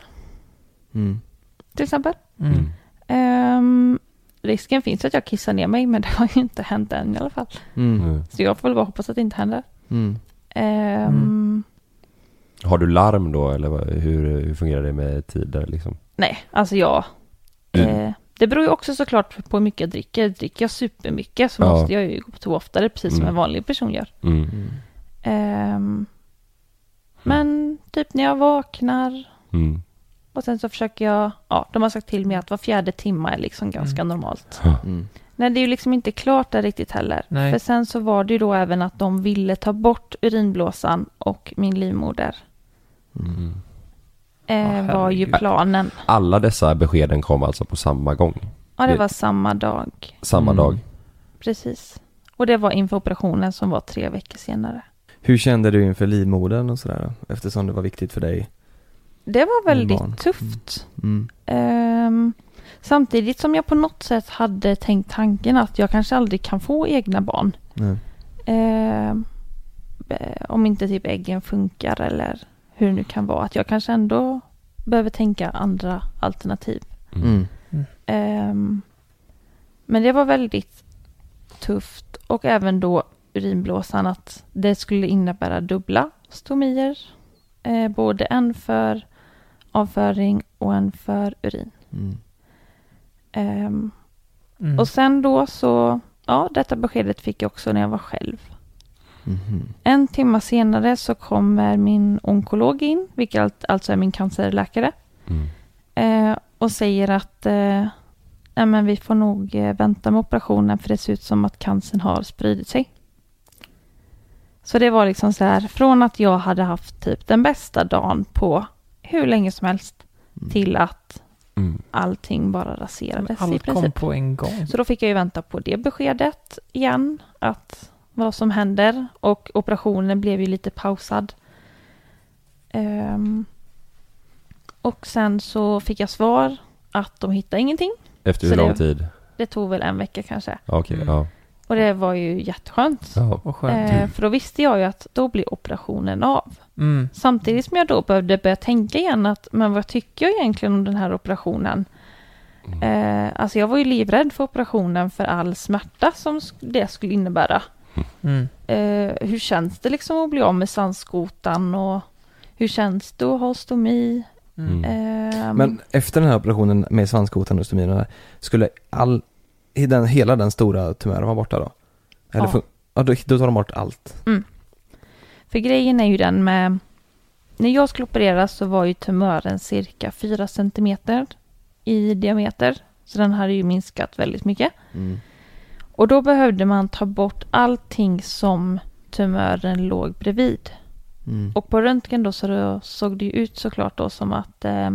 Mm. till exempel. Ehm, risken finns att jag kissar ner mig, men det har ju inte hänt än i alla fall. Mm. Så jag får väl bara hoppas att det inte händer. Mm. Mm. Har du larm då eller hur, hur fungerar det med tider liksom? Nej, alltså jag... Mm. Eh, det beror ju också såklart på hur mycket jag dricker. Dricker jag supermycket så Ja. måste jag ju gå på toa oftare, precis som Mm. en vanlig person gör. Ehm, men typ när jag vaknar Mm. Och sen så försöker jag... Ja, de har sagt till mig att var fjärde timme är liksom ganska normalt. Mm. Nej, det är ju liksom inte klart där riktigt heller. Nej. För sen så var det ju då även att de ville ta bort urinblåsan och min livmoder. Mm. Eh, Ja, var ju planen. Alla dessa beskeden kom alltså på samma gång? Ja, det var samma dag. Samma Mm. dag? Precis. Och det var inför operationen som var tre veckor senare. Hur kände du inför livmodern och sådär? Eftersom det var viktigt för dig? Det var väldigt tufft. Mm. Ehm, samtidigt som jag på något sätt hade tänkt tanken att jag kanske aldrig kan få egna barn. Eh, om inte typ äggen funkar eller hur det nu kan vara. Att jag kanske ändå behöver tänka andra alternativ. Mm. Ehm, men det var väldigt tufft och även då urinblåsan att det skulle innebära dubbla stomier. Eh, både en för avföring och en för urin. Mm. Ehm, Mm. Och sen då så, ja detta beskedet fick jag också när jag var själv. Mhm. En timme senare så kommer min onkolog in, vilket allt- alltså är min cancerläkare. Mm. Eh, och säger att eh, nej, men vi får nog eh, vänta med operationen för det ser ut som att cancern har spridit sig. Så det var liksom så här, från att jag hade haft typ den bästa dagen på hur länge som helst Mm. till att Mm. allting bara raserades i Allt kom princip. på en gång. Så då fick jag ju vänta på det beskedet igen, att vad som händer och operationen blev ju lite pausad. Ehm, och sen så fick jag svar att de hittade ingenting. Efter Så hur lång det- tid? Det tog väl en vecka kanske. Okej, Mm. ja. Och det var ju jätteskönt. Ja. Vad skönt. Eh, för då visste jag ju att då blir operationen av. Mm. Samtidigt som jag då behövde börja tänka igen att men vad tycker jag egentligen om den här operationen? Eh, alltså jag var ju livrädd för operationen för all smärta som det skulle innebära. Mm. Eh, hur känns det liksom att bli av med sandskotan och hur känns det att ha stomi? Mm. Ehm, Men efter den här operationen med svanskotan och stomin skulle all, den, hela den stora tumören vara borta då? Eller Ja. fun- ja, då, då tar de bort allt. För grejen är ju den med... När jag skulle opereras så var ju tumören cirka 4 centimeter i diameter. Så den hade ju minskat väldigt mycket. Mm. Och då behövde man ta bort allting som tumören låg bredvid. Mm. Och på röntgen då så då såg det ju ut såklart då som att eh,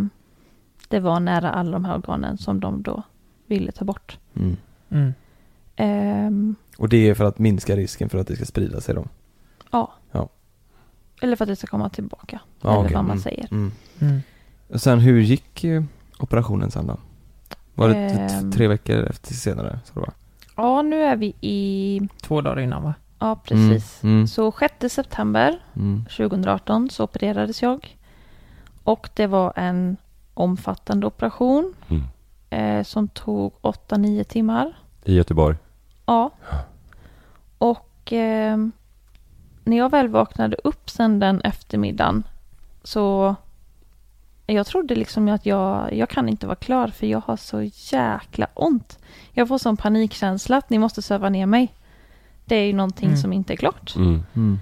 det var nära alla de här organen som de då ville ta bort. Mm. Mm. Ehm, Och det är för att minska risken för att det ska sprida sig då? ja. Ja. Eller för att det ska komma tillbaka. Ja, eller okej. vad man Mm. säger. Mm. Mm. Och sen hur gick eh, operationen sen då? Var det Ehm. tre veckor efter senare? Så det var? Ja, nu är vi i... Två dagar innan va? Ja, precis. Mm. Mm. Så 6 september Mm. 2018 så opererades jag. Och det var en omfattande operation Mm. Eh, som tog 8-9 timmar. I Göteborg. Ja. Och eh, när jag väl vaknade upp sen den eftermiddagen så jag trodde liksom att jag, jag kan inte vara klar för jag har så jäkla ont. Jag får sån panikkänsla att ni måste söva ner mig. Det är ju någonting Mm. som inte är klart. Mm. Mm.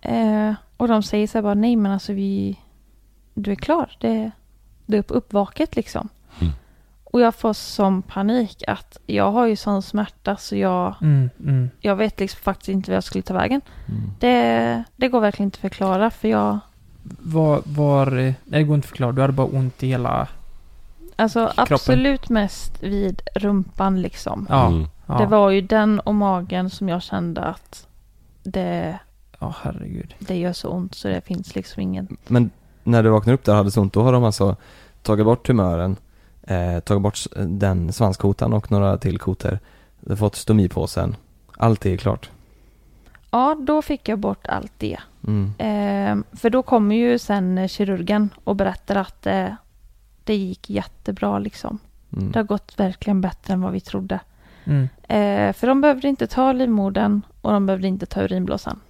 Eh, och de säger så här bara, nej men alltså vi, du är klar. Det, det är upp, uppvaket liksom. Och jag får sån panik att jag har ju sån smärta så jag, Mm. Mm. jag vet liksom faktiskt inte vad jag skulle ta vägen. Mm. Det, det går verkligen inte att förklara för jag, Var, var, nej det går inte att förklara, du hade bara ont i hela... alltså Kroppen. absolut mest vid rumpan liksom. Ja. Mm. ja. Det var ju den och magen som jag kände att det, Ja, herregud. det gör så ont så det finns liksom ingen, Men när du vaknar upp där och hade så ont, då har de alltså tagit bort tumören, eh, tagit bort den svanskotan och några till har fått stomipåsen. Allt är klart. ja då fick jag bort allt det. Mm. Eh, för då kommer ju sen eh, kirurgen och berättar att eh, det gick jättebra liksom. Mm. Det har gått verkligen bättre än vad vi trodde. Mm. Eh, för de behövde inte ta livmodern och de behövde inte ta urinblåsan.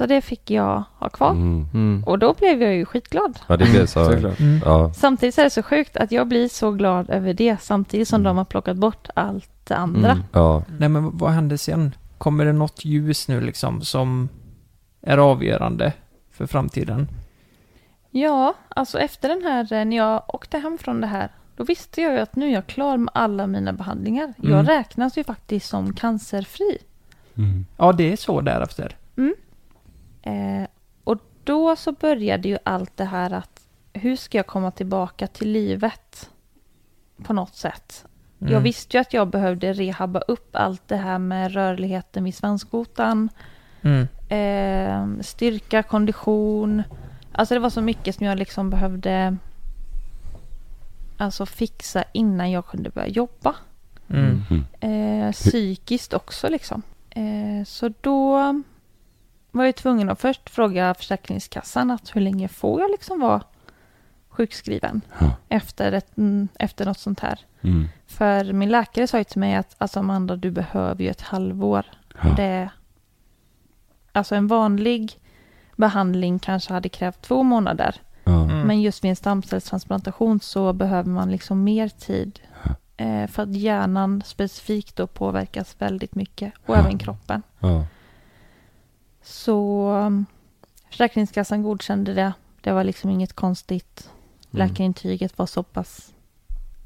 Mm. Så det fick jag ha kvar. Mm. Mm. Och då blev jag ju skitglad. Ja, det blev så. Mm. Ja. Samtidigt så är det så sjukt att jag blir så glad över det samtidigt som Mm. de har plockat bort allt det andra. Mm. Ja. Nej men vad hände sen? Kommer det något ljus nu liksom som är avgörande för framtiden? Ja, alltså efter den här, eh, när jag åkte hem från det här, då visste jag ju att nu är jag klar med alla mina behandlingar. Mm. Jag räknas ju faktiskt som cancerfri. Mm. Ja, det är så därefter. Eh, och då så började ju allt det här att hur ska jag komma tillbaka till livet på något sätt? Mm. Jag visste ju att jag behövde rehabba upp allt det här med rörligheten vid svanskotan, Mm. eh, styrka, kondition. Alltså det var så mycket som jag liksom behövde alltså fixa innan jag kunde börja jobba. Mm. Eh, psykiskt också liksom. Eh, så då var jag tvungen att först fråga Försäkringskassan att hur länge får jag liksom vara sjukskriven Ja. efter, ett, mm, efter något sånt här. Mm. För min läkare sa ju till mig att alltså Amanda, du behöver ju ett halvår. Ja. Det, alltså en vanlig behandling kanske hade krävt två månader. Ja. Mm. Men just vid en stamcellstransplantation så behöver man liksom mer tid. Eh, för att hjärnan specifikt då påverkas väldigt mycket. Och Ja. även kroppen. Så um, Försäkringskassan godkände det. Det var liksom inget konstigt. Mm. Läkarintyget var så pass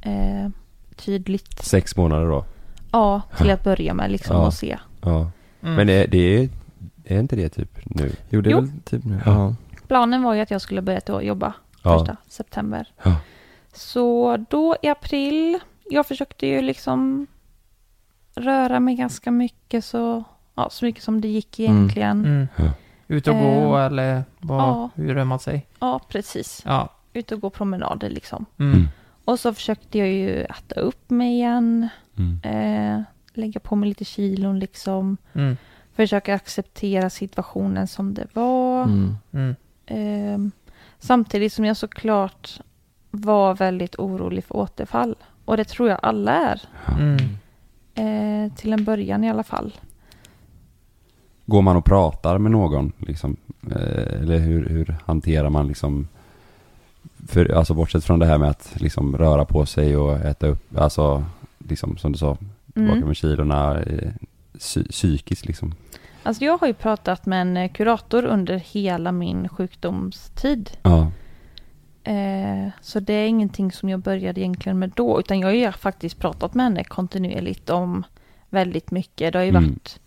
eh, tydligt. Sex månader då. Ja, till att börja med liksom Ja. och se. Ja. Mm. Men är, det är, är inte det typ nu? Jo, det är Jo. väl typ nu. Ja. Ja. Planen var ju att jag skulle börja då jobba Ja. första september. Ja. Så då i april, jag försökte ju liksom röra mig ganska mycket så, ja, så mycket som det gick Mm. egentligen. Mm. Ja. Ut och gå Eh, eller vad, ja. hur rör man sig? Ja, precis. Ja. Ut och gå promenader liksom. Mm. Mm. Och så försökte jag ju äta upp mig igen. Mm. Eh, lägga på mig lite kilon liksom. Mm. Försöka acceptera situationen som det var. Mm. Mm. Ehm, samtidigt som jag såklart var väldigt orolig för återfall. Och det tror jag alla är. Mm. Eh, till en början i alla fall. Går man och pratar med någon liksom? Eh, eller hur, hur hanterar man liksom? För, alltså bortsett från det här med att liksom röra på sig och äta upp, alltså liksom som du sa, tillbaka Mm. med kilorna, eh, psy- psykiskt liksom. Alltså jag har ju pratat med en eh, kurator under hela min sjukdomstid. Ja. Eh, så det är ingenting som jag började egentligen med då. Utan jag har ju faktiskt pratat med henne kontinuerligt om väldigt mycket. Det har ju Mm. varit...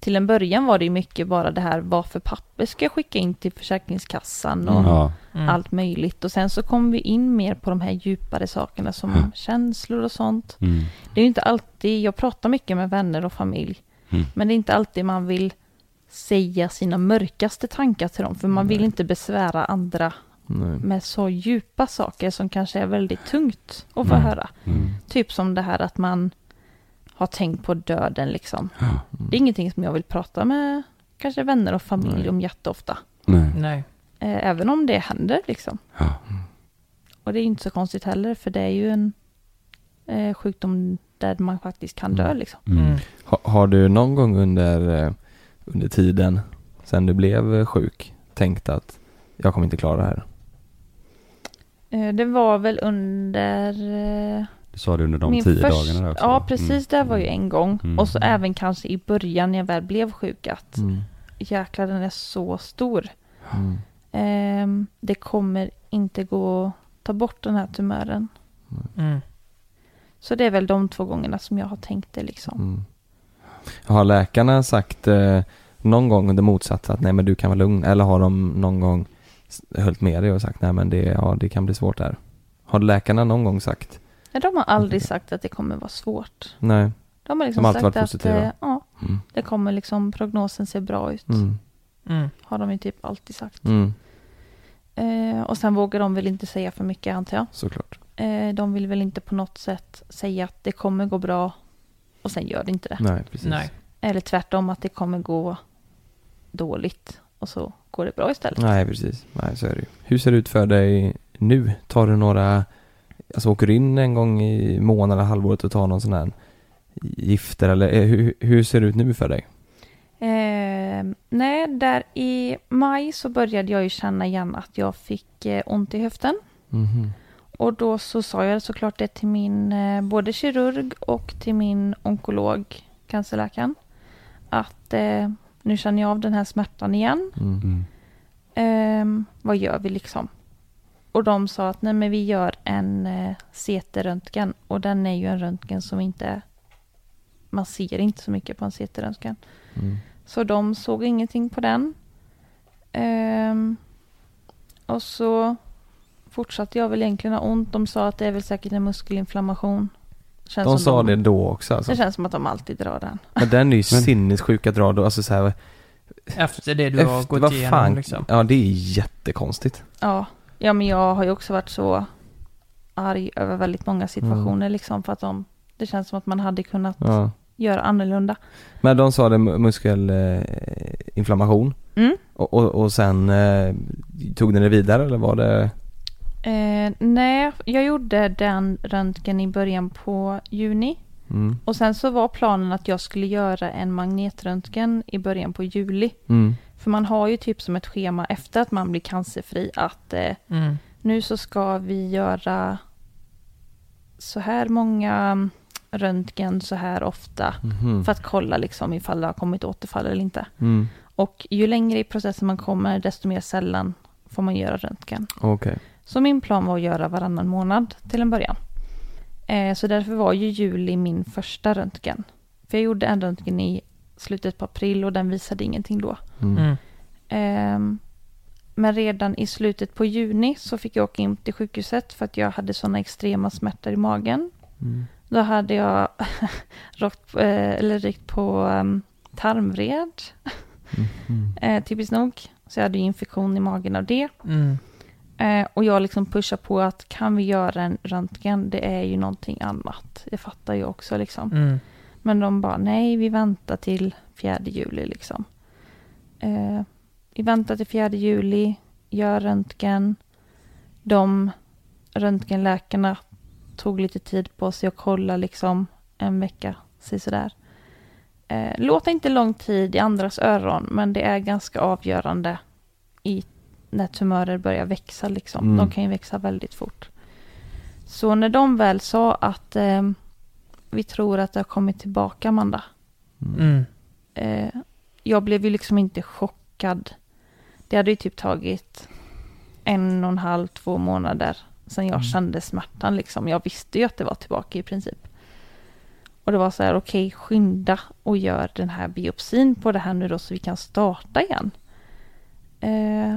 Till en början var det ju mycket bara det här vad för papper ska jag skicka in till Försäkringskassan och Ja. Mm. allt möjligt. Och sen så kom vi in mer på de här djupare sakerna som Ja. känslor och sånt. Mm. Det är ju inte alltid, jag pratar mycket med vänner och familj. Mm. Men det är inte alltid man vill säga sina mörkaste tankar till dem. För man vill inte besvära andra Nej. med så djupa saker som kanske är väldigt tungt att få Mm. höra. Mm. Typ som det här att man har tänkt på döden liksom. Ja. Det är ingenting som jag vill prata med kanske vänner och familj Nej. om jätteofta. Nej. Nej. Eh, även om det händer liksom. Ja. Och det är inte så konstigt heller för det är ju en eh, sjukdom där man faktiskt kan dö Mm. liksom. Mm. Mm. Ha, har du någon gång under, eh, under tiden sen du blev eh, sjuk tänkt att jag kommer inte klara det här? Eh, det var väl under eh, Du sa det under de min tio först- dagarna där också. Ja, precis. Det var ju en gång. Mm. Och så även kanske i början när jag väl blev sjuk att Mm. jäklar den är så stor. Mm. Ehm, det kommer inte gå att ta bort den här tumören. Mm. Så det är väl de två gångerna som jag har tänkt det liksom. Mm. Har läkarna sagt eh, någon gång det motsatta att nej men du kan vara lugn eller har de någon gång höll med dig och sagt nej men det, ja, det kan bli svårt där? Har läkarna någon gång sagt? Nej, de har aldrig sagt att det kommer vara svårt. Nej. De har liksom De har alltid sagt varit att positiva. eh, ja, Mm. det kommer liksom, prognosen ser bra ut. Mm. Mm. Har de ju typ alltid sagt. Mm. Eh, och sen vågar de väl inte säga för mycket antar jag. Såklart. Eh, de vill väl inte på något sätt säga att det kommer gå bra och sen gör det inte det. Nej, precis. Nej. Eller tvärtom att det kommer gå dåligt och så går det bra istället. Nej, precis. Nej, så är det ju. Hur ser det ut för dig nu? Tar du några, alltså åker du in en gång i månaden, halvåret och tar någon sån här gifter eller eh, hur, hur ser det ut nu för dig? Eh, nej, där i maj så började jag ju känna igen att jag fick eh, ont i höften. Mhm. Och då så sa jag såklart det till min eh, både kirurg och till min onkolog, cancerläkaren. Att eh, nu känner jag av den här smärtan igen. Mm. Mm. Ehm, vad gör vi liksom? Och de sa att nej men vi gör en eh, CT-röntgen. Och den är ju en röntgen som inte... Man ser inte så mycket på en CT-röntgen. Mm. Så de såg ingenting på den. Ehm, och så fortsatte jag väl egentligen ha ont. De sa att det är väl säkert en muskelinflammation. Känns De sa det då också alltså? Det känns som att de alltid drar den. Men den är ju sinnessjuk att dra då, alltså så här, Efter det du har gått igenom fan, liksom. Ja, det är jättekonstigt. Ja. Ja, men jag har ju också varit så arg över väldigt många situationer liksom för att de, det känns som att man hade kunnat Ja. göra annorlunda. Men de sa det mu- muskelinflammation Mm. och, och, och sen eh, tog ni det vidare eller var det? Eh, nej, jag gjorde den röntgen i början på juni. Mm. Och sen så var planen att jag skulle göra en magnetröntgen i början på juli. Mm. För man har ju typ som ett schema efter att man blir cancerfri att eh, Mm. nu så ska vi göra så här många mm, röntgen så här ofta. Mhm. För att kolla liksom ifall det har kommit återfall eller inte. Mm. Och ju längre i processen man kommer desto mer sällan får man göra röntgen. Okej. Så min plan var att göra varannan månad till en början. Eh, så därför var ju juli min första röntgen. För jag gjorde en röntgen i slutet på april och den visade ingenting då. Mm. Mm. Ehm, men redan i slutet på juni så fick jag åka in till sjukhuset för att jag hade sådana extrema smärtor i magen. Mm. Då hade jag råkt, eh, eller rykt på um, tarmvred, Mhm. eh, typiskt nog. Så jag hade ju infektion i magen av det. Mm. Eh, och jag liksom pushar på att kan vi göra en röntgen, det är ju någonting annat. Det fattar jag också liksom. Men de bara, nej vi väntar till 4 juli liksom. Eh, vi väntar till 4 juli, gör röntgen. De röntgenläkarna tog lite tid på sig att kolla liksom en vecka, sådär. Eh, låter inte lång tid i andras öron, men det är ganska avgörande i när tumörer börjar växa. Liksom. Mm. De kan ju växa väldigt fort. Så när de väl sa att eh, vi tror att det har kommit tillbaka, Amanda. Mm. Eh, jag blev ju liksom inte chockad. Det hade ju typ tagit en och en halv, två månader sen jag Mm. kände smärtan. Liksom. Jag visste ju att det var tillbaka i princip. Och det var så här, okej, skynda och gör den här biopsin på det här nu då så vi kan starta igen. Eh,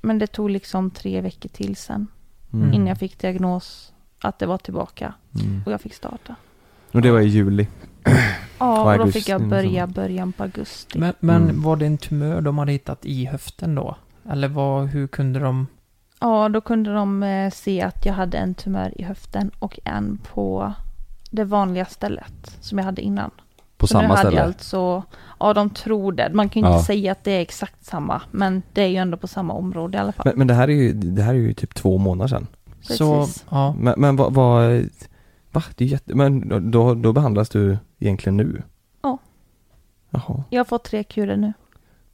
men det tog liksom tre veckor till sen Mm. innan jag fick diagnos att det var tillbaka Mm. och jag fick starta. Och det var i juli. Ja, Och då fick jag börja början på augusti. Men, men Mm. var det en tumör de hade hittat i höften då? Eller vad, hur kunde de... Ja, då kunde de eh, se att jag hade en tumör i höften och en på det vanliga stället som jag hade innan. På Så nu samma hade ställe? Jag alltså, ja, de tror det. Man kan ju inte Ja. säga att det är exakt samma, men det är ju ändå på samma område i alla fall. Men, men det här är ju, det här är ju typ två månader sedan. Så, Precis. ja. Men, men vad, vad, va? Det är jätte, men då, då behandlas du egentligen nu? Ja. Jaha. Jag har fått tre kurer nu.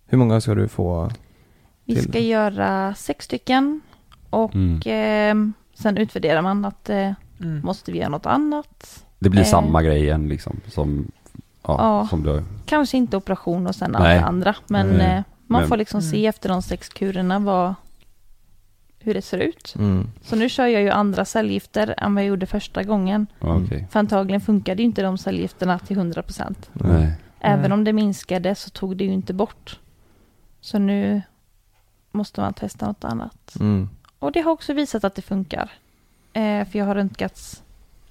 Hur många ska du få? Vi Till- ska göra sex stycken och Mm. eh, sen utvärderar man att eh, Mm. måste vi göra något annat. Det blir Eh. samma grej igen liksom, som, ja, Ja. som du Kanske inte operation och sen allt Nej. det andra, men eh, man Men- får liksom Mm. se efter de sex kurerna vad, hur det ser ut. Mm. Så nu kör jag ju andra cellgifter än vad jag gjorde första gången. ja, okej. För antagligen funkade ju inte de cellgifterna till 100%. Nej. Även Nej. om det minskade så tog det ju inte bort. Så nu måste man testa något annat. Mm. Och det har också visat att det funkar. Eh, för jag har röntgats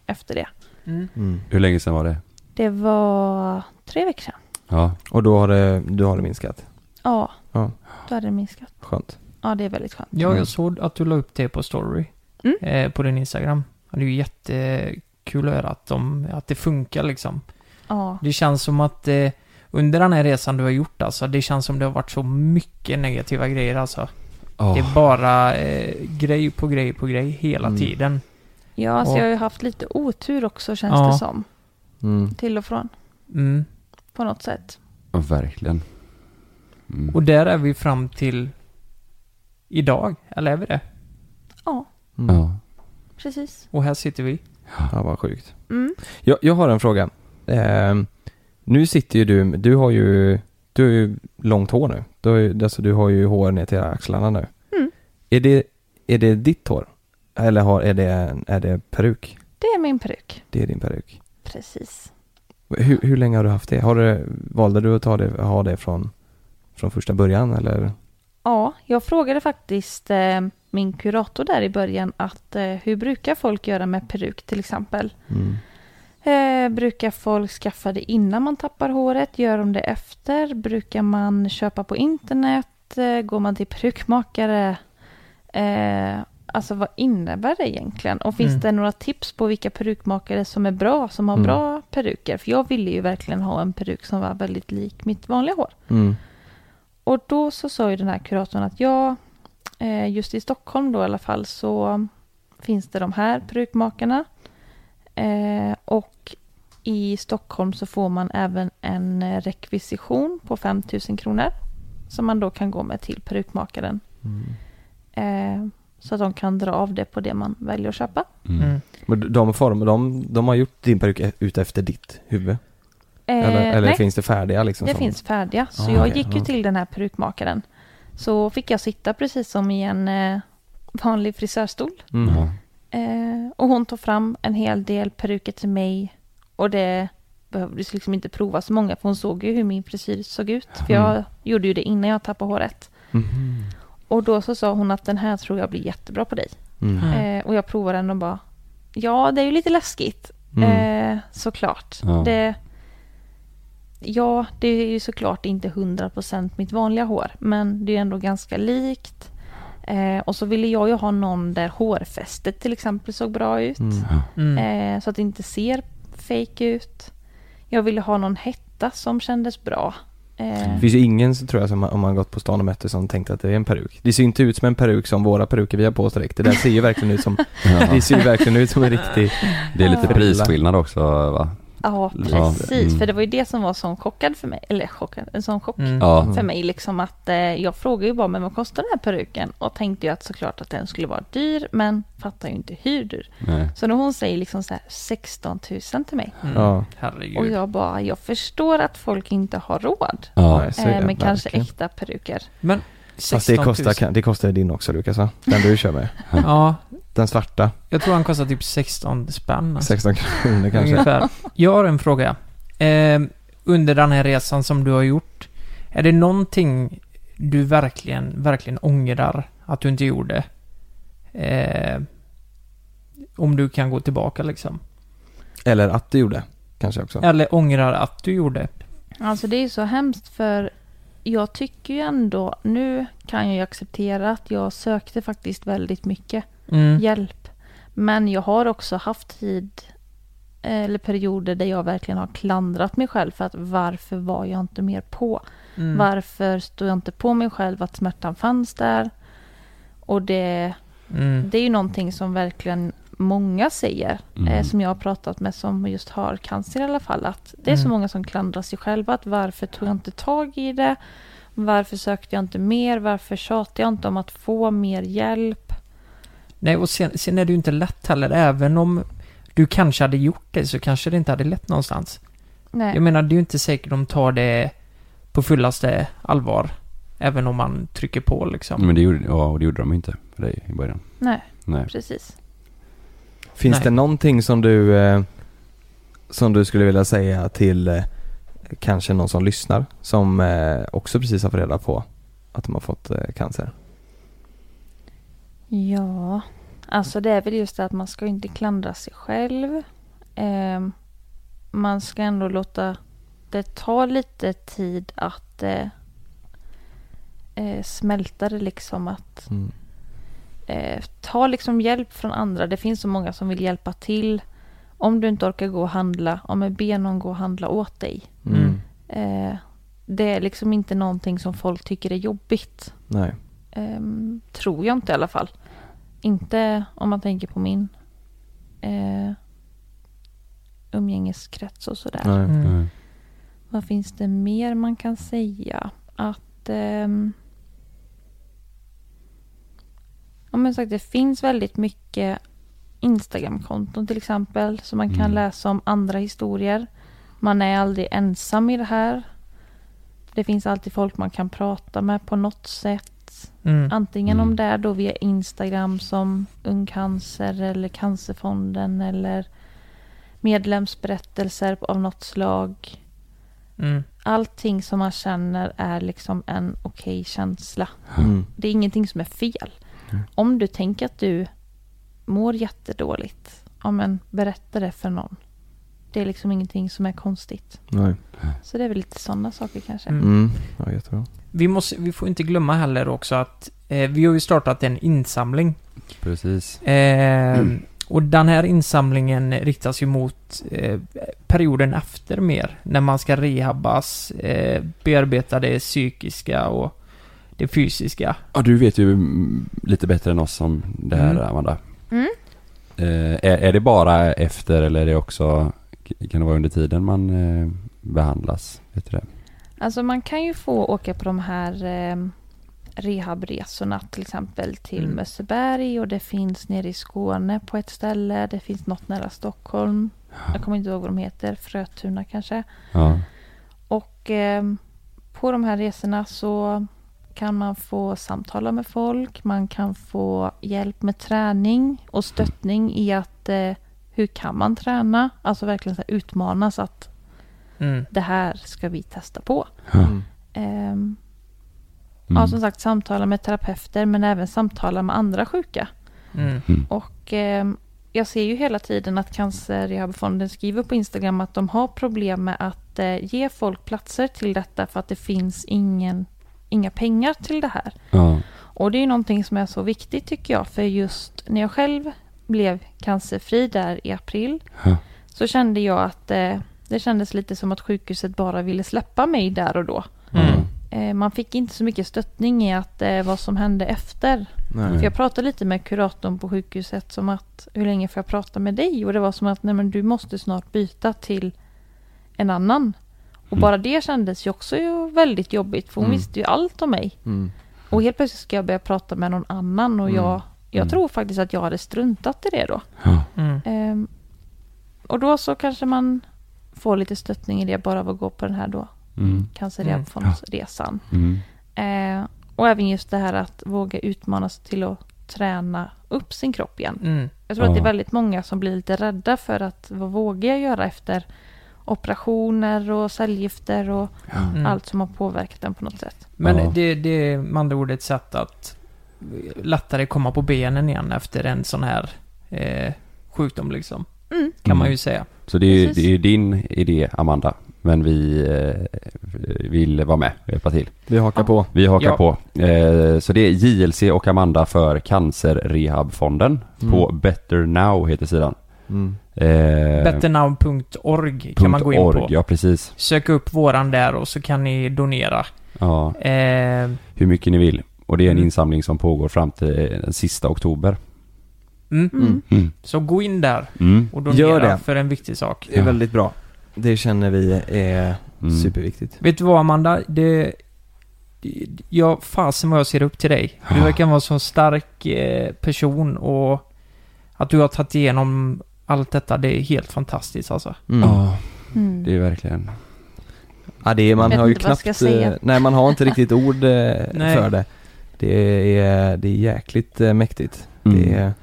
efter det. Mm. Mm. Hur länge sedan var det? Det var tre veckor sedan. Ja, Och då har det, du har det minskat? Ja, Ja. då hade det minskat. Skönt. Ja, det är väldigt skönt. Ja, Mm. jag såg att du la upp det på story. Mm. Eh, på din Instagram. Och det är ju jättekul att höra att, de, att det funkar liksom. Ja, Det känns som att eh, under den här resan du har gjort alltså, det känns som det har varit så mycket negativa grejer alltså. Åh. Det är bara eh, grej på grej på grej hela Mm. tiden. ja alltså Och- jag har ju haft lite otur också känns Ja. det som. Mm. Till och från. Mm. På något sätt. Verkligen. Mm. Och där är vi fram till idag, eller är vi det? Ja, Mm. Ja. precis. Och här sitter vi. Ja, vad sjukt. Mm. Jag, jag har en fråga. Ehm, nu sitter ju du, du har ju, du har ju långt hår nu. Du har ju, alltså du har ju hår ner till axlarna nu. Mm. Är det, är det ditt hår? Eller har, är, det, är det peruk? Det är min peruk. Det är din peruk. Precis. Hur, hur länge har du haft det? Har du, valde du att ta det, ha det från, från första början eller? Ja, jag frågade faktiskt eh, min kurator där i början att eh, hur brukar folk göra med peruk till exempel? Mm. Eh, brukar folk skaffa det innan man tappar håret? Gör de det efter? Brukar man köpa på internet? Eh, går man till perukmakare? Eh, alltså vad innebär det egentligen? Och finns Mm. det några tips på vilka perukmakare som är bra, som har Mm. bra peruker? För jag ville ju verkligen ha en peruk som var väldigt lik mitt vanliga hår. Mm. Och då så sa ju den här kuratorn att ja, eh, just i Stockholm då i alla fall så finns det de här perukmakarna. Eh, och i Stockholm så får man även en eh, rekvisition på 5 000 kronor. Som man då kan gå med till perukmakaren. Mm. Så att de kan dra av det på det man väljer att köpa. Mm. Mm. Men de, form, de, de har gjort din peruk e- ut efter ditt huvud? Eh, eller eller nej, finns det färdiga liksom? det som- finns färdiga. Så Ah, jag okej, gick ju till den här perukmakaren. Så fick jag sitta precis som i en eh, vanlig frisörstol. Mm. Eh, och hon tog fram en hel del peruker till mig. Och det behövdes liksom inte prova så många för hon såg ju hur min frisyr såg ut. För jag Mm. gjorde ju det innan jag tappade håret. Mhm. Och då så sa hon att den här tror jag blir jättebra på dig. Mm. Mm. Eh, och jag provade den och bara Ja, det är ju lite läskigt. Mm. Eh, såklart. Ja. Det, ja, det är ju såklart inte 100% mitt vanliga hår. Men det är ändå ganska likt. Eh, och så ville jag ju ha någon där hårfästet till exempel såg bra ut. Mm. Mm. Eh, så att det inte ser fake ut. Jag ville ha någon hetta som kändes bra. Eh, Det finns ju ingen tror jag som om man gått på stan och mött det som tänkte att det är en peruk. Det ser inte ut som en peruk som våra peruker vi har på oss direkt. Det där ser ju verkligen ut som, Ja. det ser ju verkligen ut som en riktig Det är lite prisskillnad också va? Ja, Ja, precis. mm. För det var ju det som var sån chockad för mig. Eller chockad, en sån chock Mm. För mig. Liksom att eh, jag frågade ju bara, men vad kostar den här peruken? Och tänkte ju att såklart att den skulle vara dyr, men fattar ju inte hur dyr. Nej. Så när hon säger liksom så här 16 000 till mig. Mm. Ja. Och Herregud. jag bara, jag förstår att folk inte har råd. Ja. Eh, men kanske verkligen. äkta peruker. Men Fast det 16 000. kostar, det kostar din också Lukas va? Den du kör med. Ja, Den svarta, jag tror han kostar typ 16 spänn. Alltså. 16 kronor kanske. Ungefär. Jag har en fråga. Eh, under den här resan som du har gjort, är det någonting du verkligen, verkligen ångrar att du inte gjorde? Eh, om du kan gå tillbaka liksom. Eller att du gjorde, kanske också. Eller ångrar att du gjorde. Alltså det är så hemskt för jag tycker ju ändå, nu kan jag ju acceptera att jag sökte faktiskt väldigt mycket Mm. hjälp. Men jag har också haft tid eller perioder där jag verkligen har klandrat mig själv för att varför var jag inte mer på? Mm. Varför stod jag inte på mig själv att smärtan fanns där? Och det, Mm. det är ju någonting som verkligen många säger, Mm. eh, som jag har pratat med som just har cancer i alla fall, att det är så Mm. många som klandrar sig själva, att varför tog jag inte tag i det? Varför sökte jag inte mer? Varför tjatade jag inte om att få mer hjälp? Nej, och sen, sen är det ju inte lätt heller. Även om du kanske hade gjort det så kanske det inte hade lett någonstans. Nej. Jag menar, det är ju inte säkert de tar det på fullaste allvar. Även om man trycker på liksom. Men det gjorde, ja, och det gjorde de inte för dig i början. Nej, Nej. precis. Finns Nej. det någonting som du, eh, som du skulle vilja säga till eh, kanske någon som lyssnar som eh, också precis har fått reda på att de har fått eh, cancer? Ja, alltså det är väl just det att man ska inte klandra sig själv. Eh, man ska ändå låta det ta lite tid att eh, eh, smälta det liksom. Att Mm. eh, ta liksom hjälp från andra. Det finns så många som vill hjälpa till. Om du inte orkar gå och handla, ja men be någon gå och handla åt dig. Mm. Eh, det är liksom inte någonting som folk tycker är jobbigt. Nej. Ehm, tror jag inte i alla fall. Inte om man tänker på min eh, umgängeskrets och sådär. Nej. Mm. Nej. Vad finns det mer man kan säga? Att... ehm, ja, men sagt, det finns väldigt mycket Instagramkonton till exempel. Så man kan Mm. läsa om andra historier. Man är aldrig ensam i det här. Det finns alltid folk man kan prata med på något sätt. Mm. Antingen om Mm. det är då via Instagram som Ung Cancer eller Cancerfonden eller medlemsberättelser av något slag. Mm. Allting som man känner är liksom en okej känsla. Mm. Det är ingenting som är fel. Mm. Om du tänker att du mår jättedåligt, ja men berätta det för någon. Det är liksom ingenting som är konstigt. Nej. Så det är väl lite sådana saker kanske. Mm. Mm. Ja, jättebra. Vi, måste, vi får inte glömma heller också att eh, vi har ju startat en insamling. Precis. Eh, Och den här insamlingen riktas ju mot eh, perioden efter mer. När man ska rehabbas, eh, bearbeta det psykiska och det fysiska. Ja, du vet ju mm, lite bättre än oss om det här, Mm. Amanda. Mm. Eh, är, är det bara efter eller är det också, kan det vara under tiden man eh, behandlas? Vet du det? Alltså man kan ju få åka på de här eh, rehabresorna till exempel till Mm. Mösseberg och det finns nere i Skåne på ett ställe. Det finns något nära Stockholm. Jag kommer inte ihåg vad de heter. Frötuna kanske. Ja. Och eh, på de här resorna så kan man få samtala med folk. Man kan få hjälp med träning och stöttning i att eh, hur kan man träna? Alltså verkligen så här utmanas att Mm. det här ska vi testa på. Mm. Mm. Ja, som sagt samtala med terapeuter men även samtala med andra sjuka. Mm. Och ehm, jag ser ju hela tiden att Cancerrehabfonden skriver på Instagram att de har problem med att eh, ge folk platser till detta för att det finns ingen, inga pengar till det här. Ja. Och det är ju någonting som är så viktigt tycker jag för just när jag själv blev cancerfri där i april Ja. så kände jag att eh, det kändes lite som att sjukhuset bara ville släppa mig där och då. Mm. Eh, man fick inte så mycket stöttning i att eh, vad som hände efter. Nej. För jag pratade lite med kuratorn på sjukhuset som att hur länge får jag prata med dig? Och det var som att nej men du måste snart byta till en annan. Och Mm. bara det kändes ju också väldigt jobbigt för hon Mm. visste ju allt om mig. Mm. Och helt plötsligt ska jag börja prata med någon annan och Mm. jag, jag Mm. tror faktiskt att jag hade struntat i det då. Mm. Ehm, och då så kanske man får lite stöttning i det bara av att gå på den här då Mm. cancerfondsresan. Mm. Eh, och även just det här att våga utmana sig till att träna upp sin kropp igen. Mm. Jag tror att det är Ja. väldigt många som blir lite rädda för att vad vågar jag göra efter operationer och cellgifter och Mm. allt som har påverkat den på något sätt. Men Ja. det, det är med andra ord ett sätt att lättare komma på benen igen efter en sån här eh, sjukdom liksom. Mm. Kan man Mm. ju säga. Så det är, ju- det är ju din idé Amanda. Men vi eh, vill vara med och hjälpa till. Vi hakar Ja. på. Vi hakar Ja. på. Eh, så det är JLC och Amanda för Cancerrehabfonden. På Mm. Better Now heter sidan. Mm. Eh, Betternow.org kan man gå in .org, på. Ja precis. Sök upp våran där och så kan ni donera. Ja, Eh, hur mycket ni vill. Och det är en Mm. insamling som pågår fram till den sista oktober. mm. Mm. Mm. Så gå in där Mm. och donera Gör det. för en viktig sak. Det är väldigt bra. Det känner vi är Mm. superviktigt. Vet du vad Amanda? Det... Ja, fasen vad jag ser upp till dig. Du Ja. verkar vara en så stark eh, person och att du har tagit igenom allt detta, det är helt fantastiskt alltså. Mm. Ja, Mm. det är verkligen. Ja, det är, man har ju knappt... eh, Nej, man har inte riktigt ord eh, för det. Det är, det är jäkligt eh, mäktigt. Mm. Det är,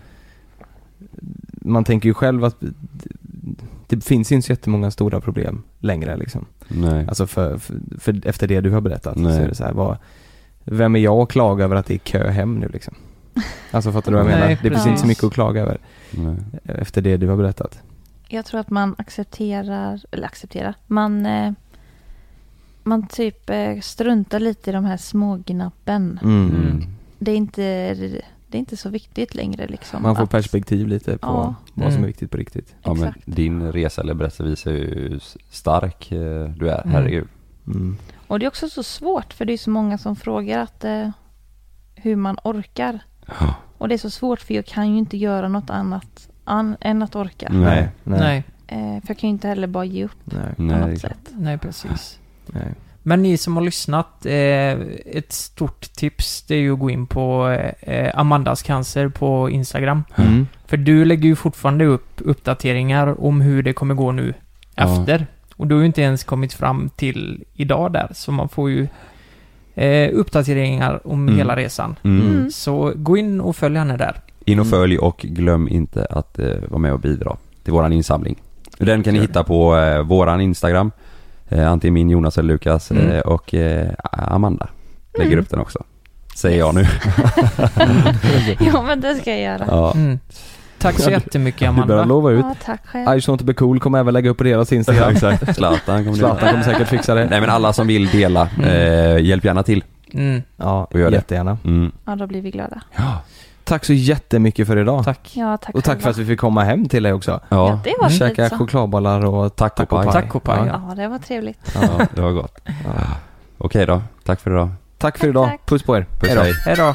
man tänker ju själv att det finns inte så jättemånga stora problem längre liksom. Nej. Alltså för, för, för efter det du har berättat Nej. så är det så här, vad, vem är jag att klaga över att det är kö hem nu liksom? Alltså fattar du vad jag Nej, menar? Det finns precis. inte så mycket att klaga över Nej. efter det du har berättat. Jag tror att man accepterar, eller accepterar, man, eh, man typ eh, struntar lite i de här smågnappen. Mm. Mm. Det är inte, det är inte så viktigt längre liksom. Man får att- perspektiv lite på Ja. vad som Mm. är viktigt på riktigt. Ja men din resa eller berättelse visar ju hur stark eh, du är, Mm. herregud. Mm. Och det är också så svårt för det är så många som frågar att eh, hur man orkar. Ja. Och det är så svårt för jag kan ju inte göra något annat an, än att orka. Nej. Nej. Nej, Eh, för jag kan ju inte heller bara ge upp Nej. på Nej, något sätt. nej precis. Nej. Men ni som har lyssnat, eh, ett stort tips det är ju att gå in på eh, Amandas cancer på Instagram. Mm. För du lägger ju fortfarande upp uppdateringar om hur det kommer gå nu Ja. efter. Och du har ju inte ens kommit fram till idag där, så man får ju eh, uppdateringar om Mm. hela resan. Mm. Mm. Så gå in och följ henne där. In och följ och glöm inte att eh, vara med och bidra till våran insamling. Den kan ni hitta på eh, våran Instagram. Eh, antingen min, Jonas eller Lukas Mm. eh, och eh, Amanda lägger Mm. upp den också. Säger jag nu. ja men det ska jag göra. ja. Mm. Tack så jättemycket Du börjar Amanda. lova ut. Ja, tack själv. I just want to be cool kommer även lägga upp på deras Instagram. Exakt. Zlatan kommer Zlatan kommer säkert fixa det. Nej men alla som vill dela, eh, hjälp gärna till. Mm. Ja, Och gör det. jättegärna. Mm. Ja, då blir vi glada. Ja. Tack så jättemycket för idag. Tack. Ja, tack Och tack själva. för att vi fick komma hem till dig också. Ja, Ja. det var Käka fint så. chokladbollar och Tack och paj. Tack och paj, ja. Ja, det var trevligt. ja, det var gott. Okej då, tack för idag. Tack för idag. tack. Puss på er. Puss Hej då. hej. Hej då.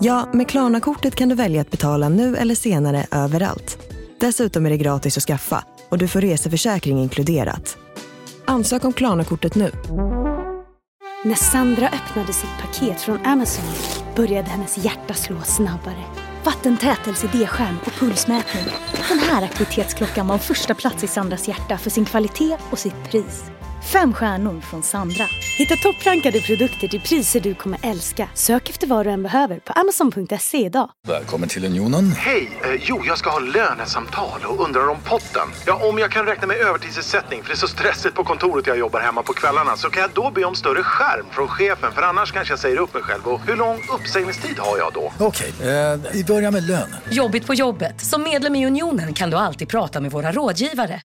Ja, med Klarna-kortet kan du välja att betala nu eller senare överallt. Dessutom är det gratis att skaffa och du får reseförsäkring inkluderat. Ansök om Klarna-kortet nu. När Sandra öppnade sitt paket från Amazon började hennes hjärta slå snabbare. Vattentätelse-D-skärm och pulsmätning. Den här aktivitetsklockan var första plats i Sandras hjärta för sin kvalitet och sitt pris. Fem stjärnor från Sandra. Hitta topprankade produkter till priser du kommer älska. Sök efter vad du än behöver på amazon.se idag. Välkommen till Unionen. Hej! Eh, jo, jag ska ha lönesamtal och undrar om potten. Ja, om jag kan räkna med övertidsersättning för det är så stressigt på kontoret jag jobbar hemma på kvällarna så kan jag då be om större skärm från chefen för annars kanske jag säger upp mig själv. Och hur lång uppsägningstid har jag då? Okej, eh, vi börjar med lön. Jobbigt på jobbet. Som medlem i Unionen kan du alltid prata med våra rådgivare.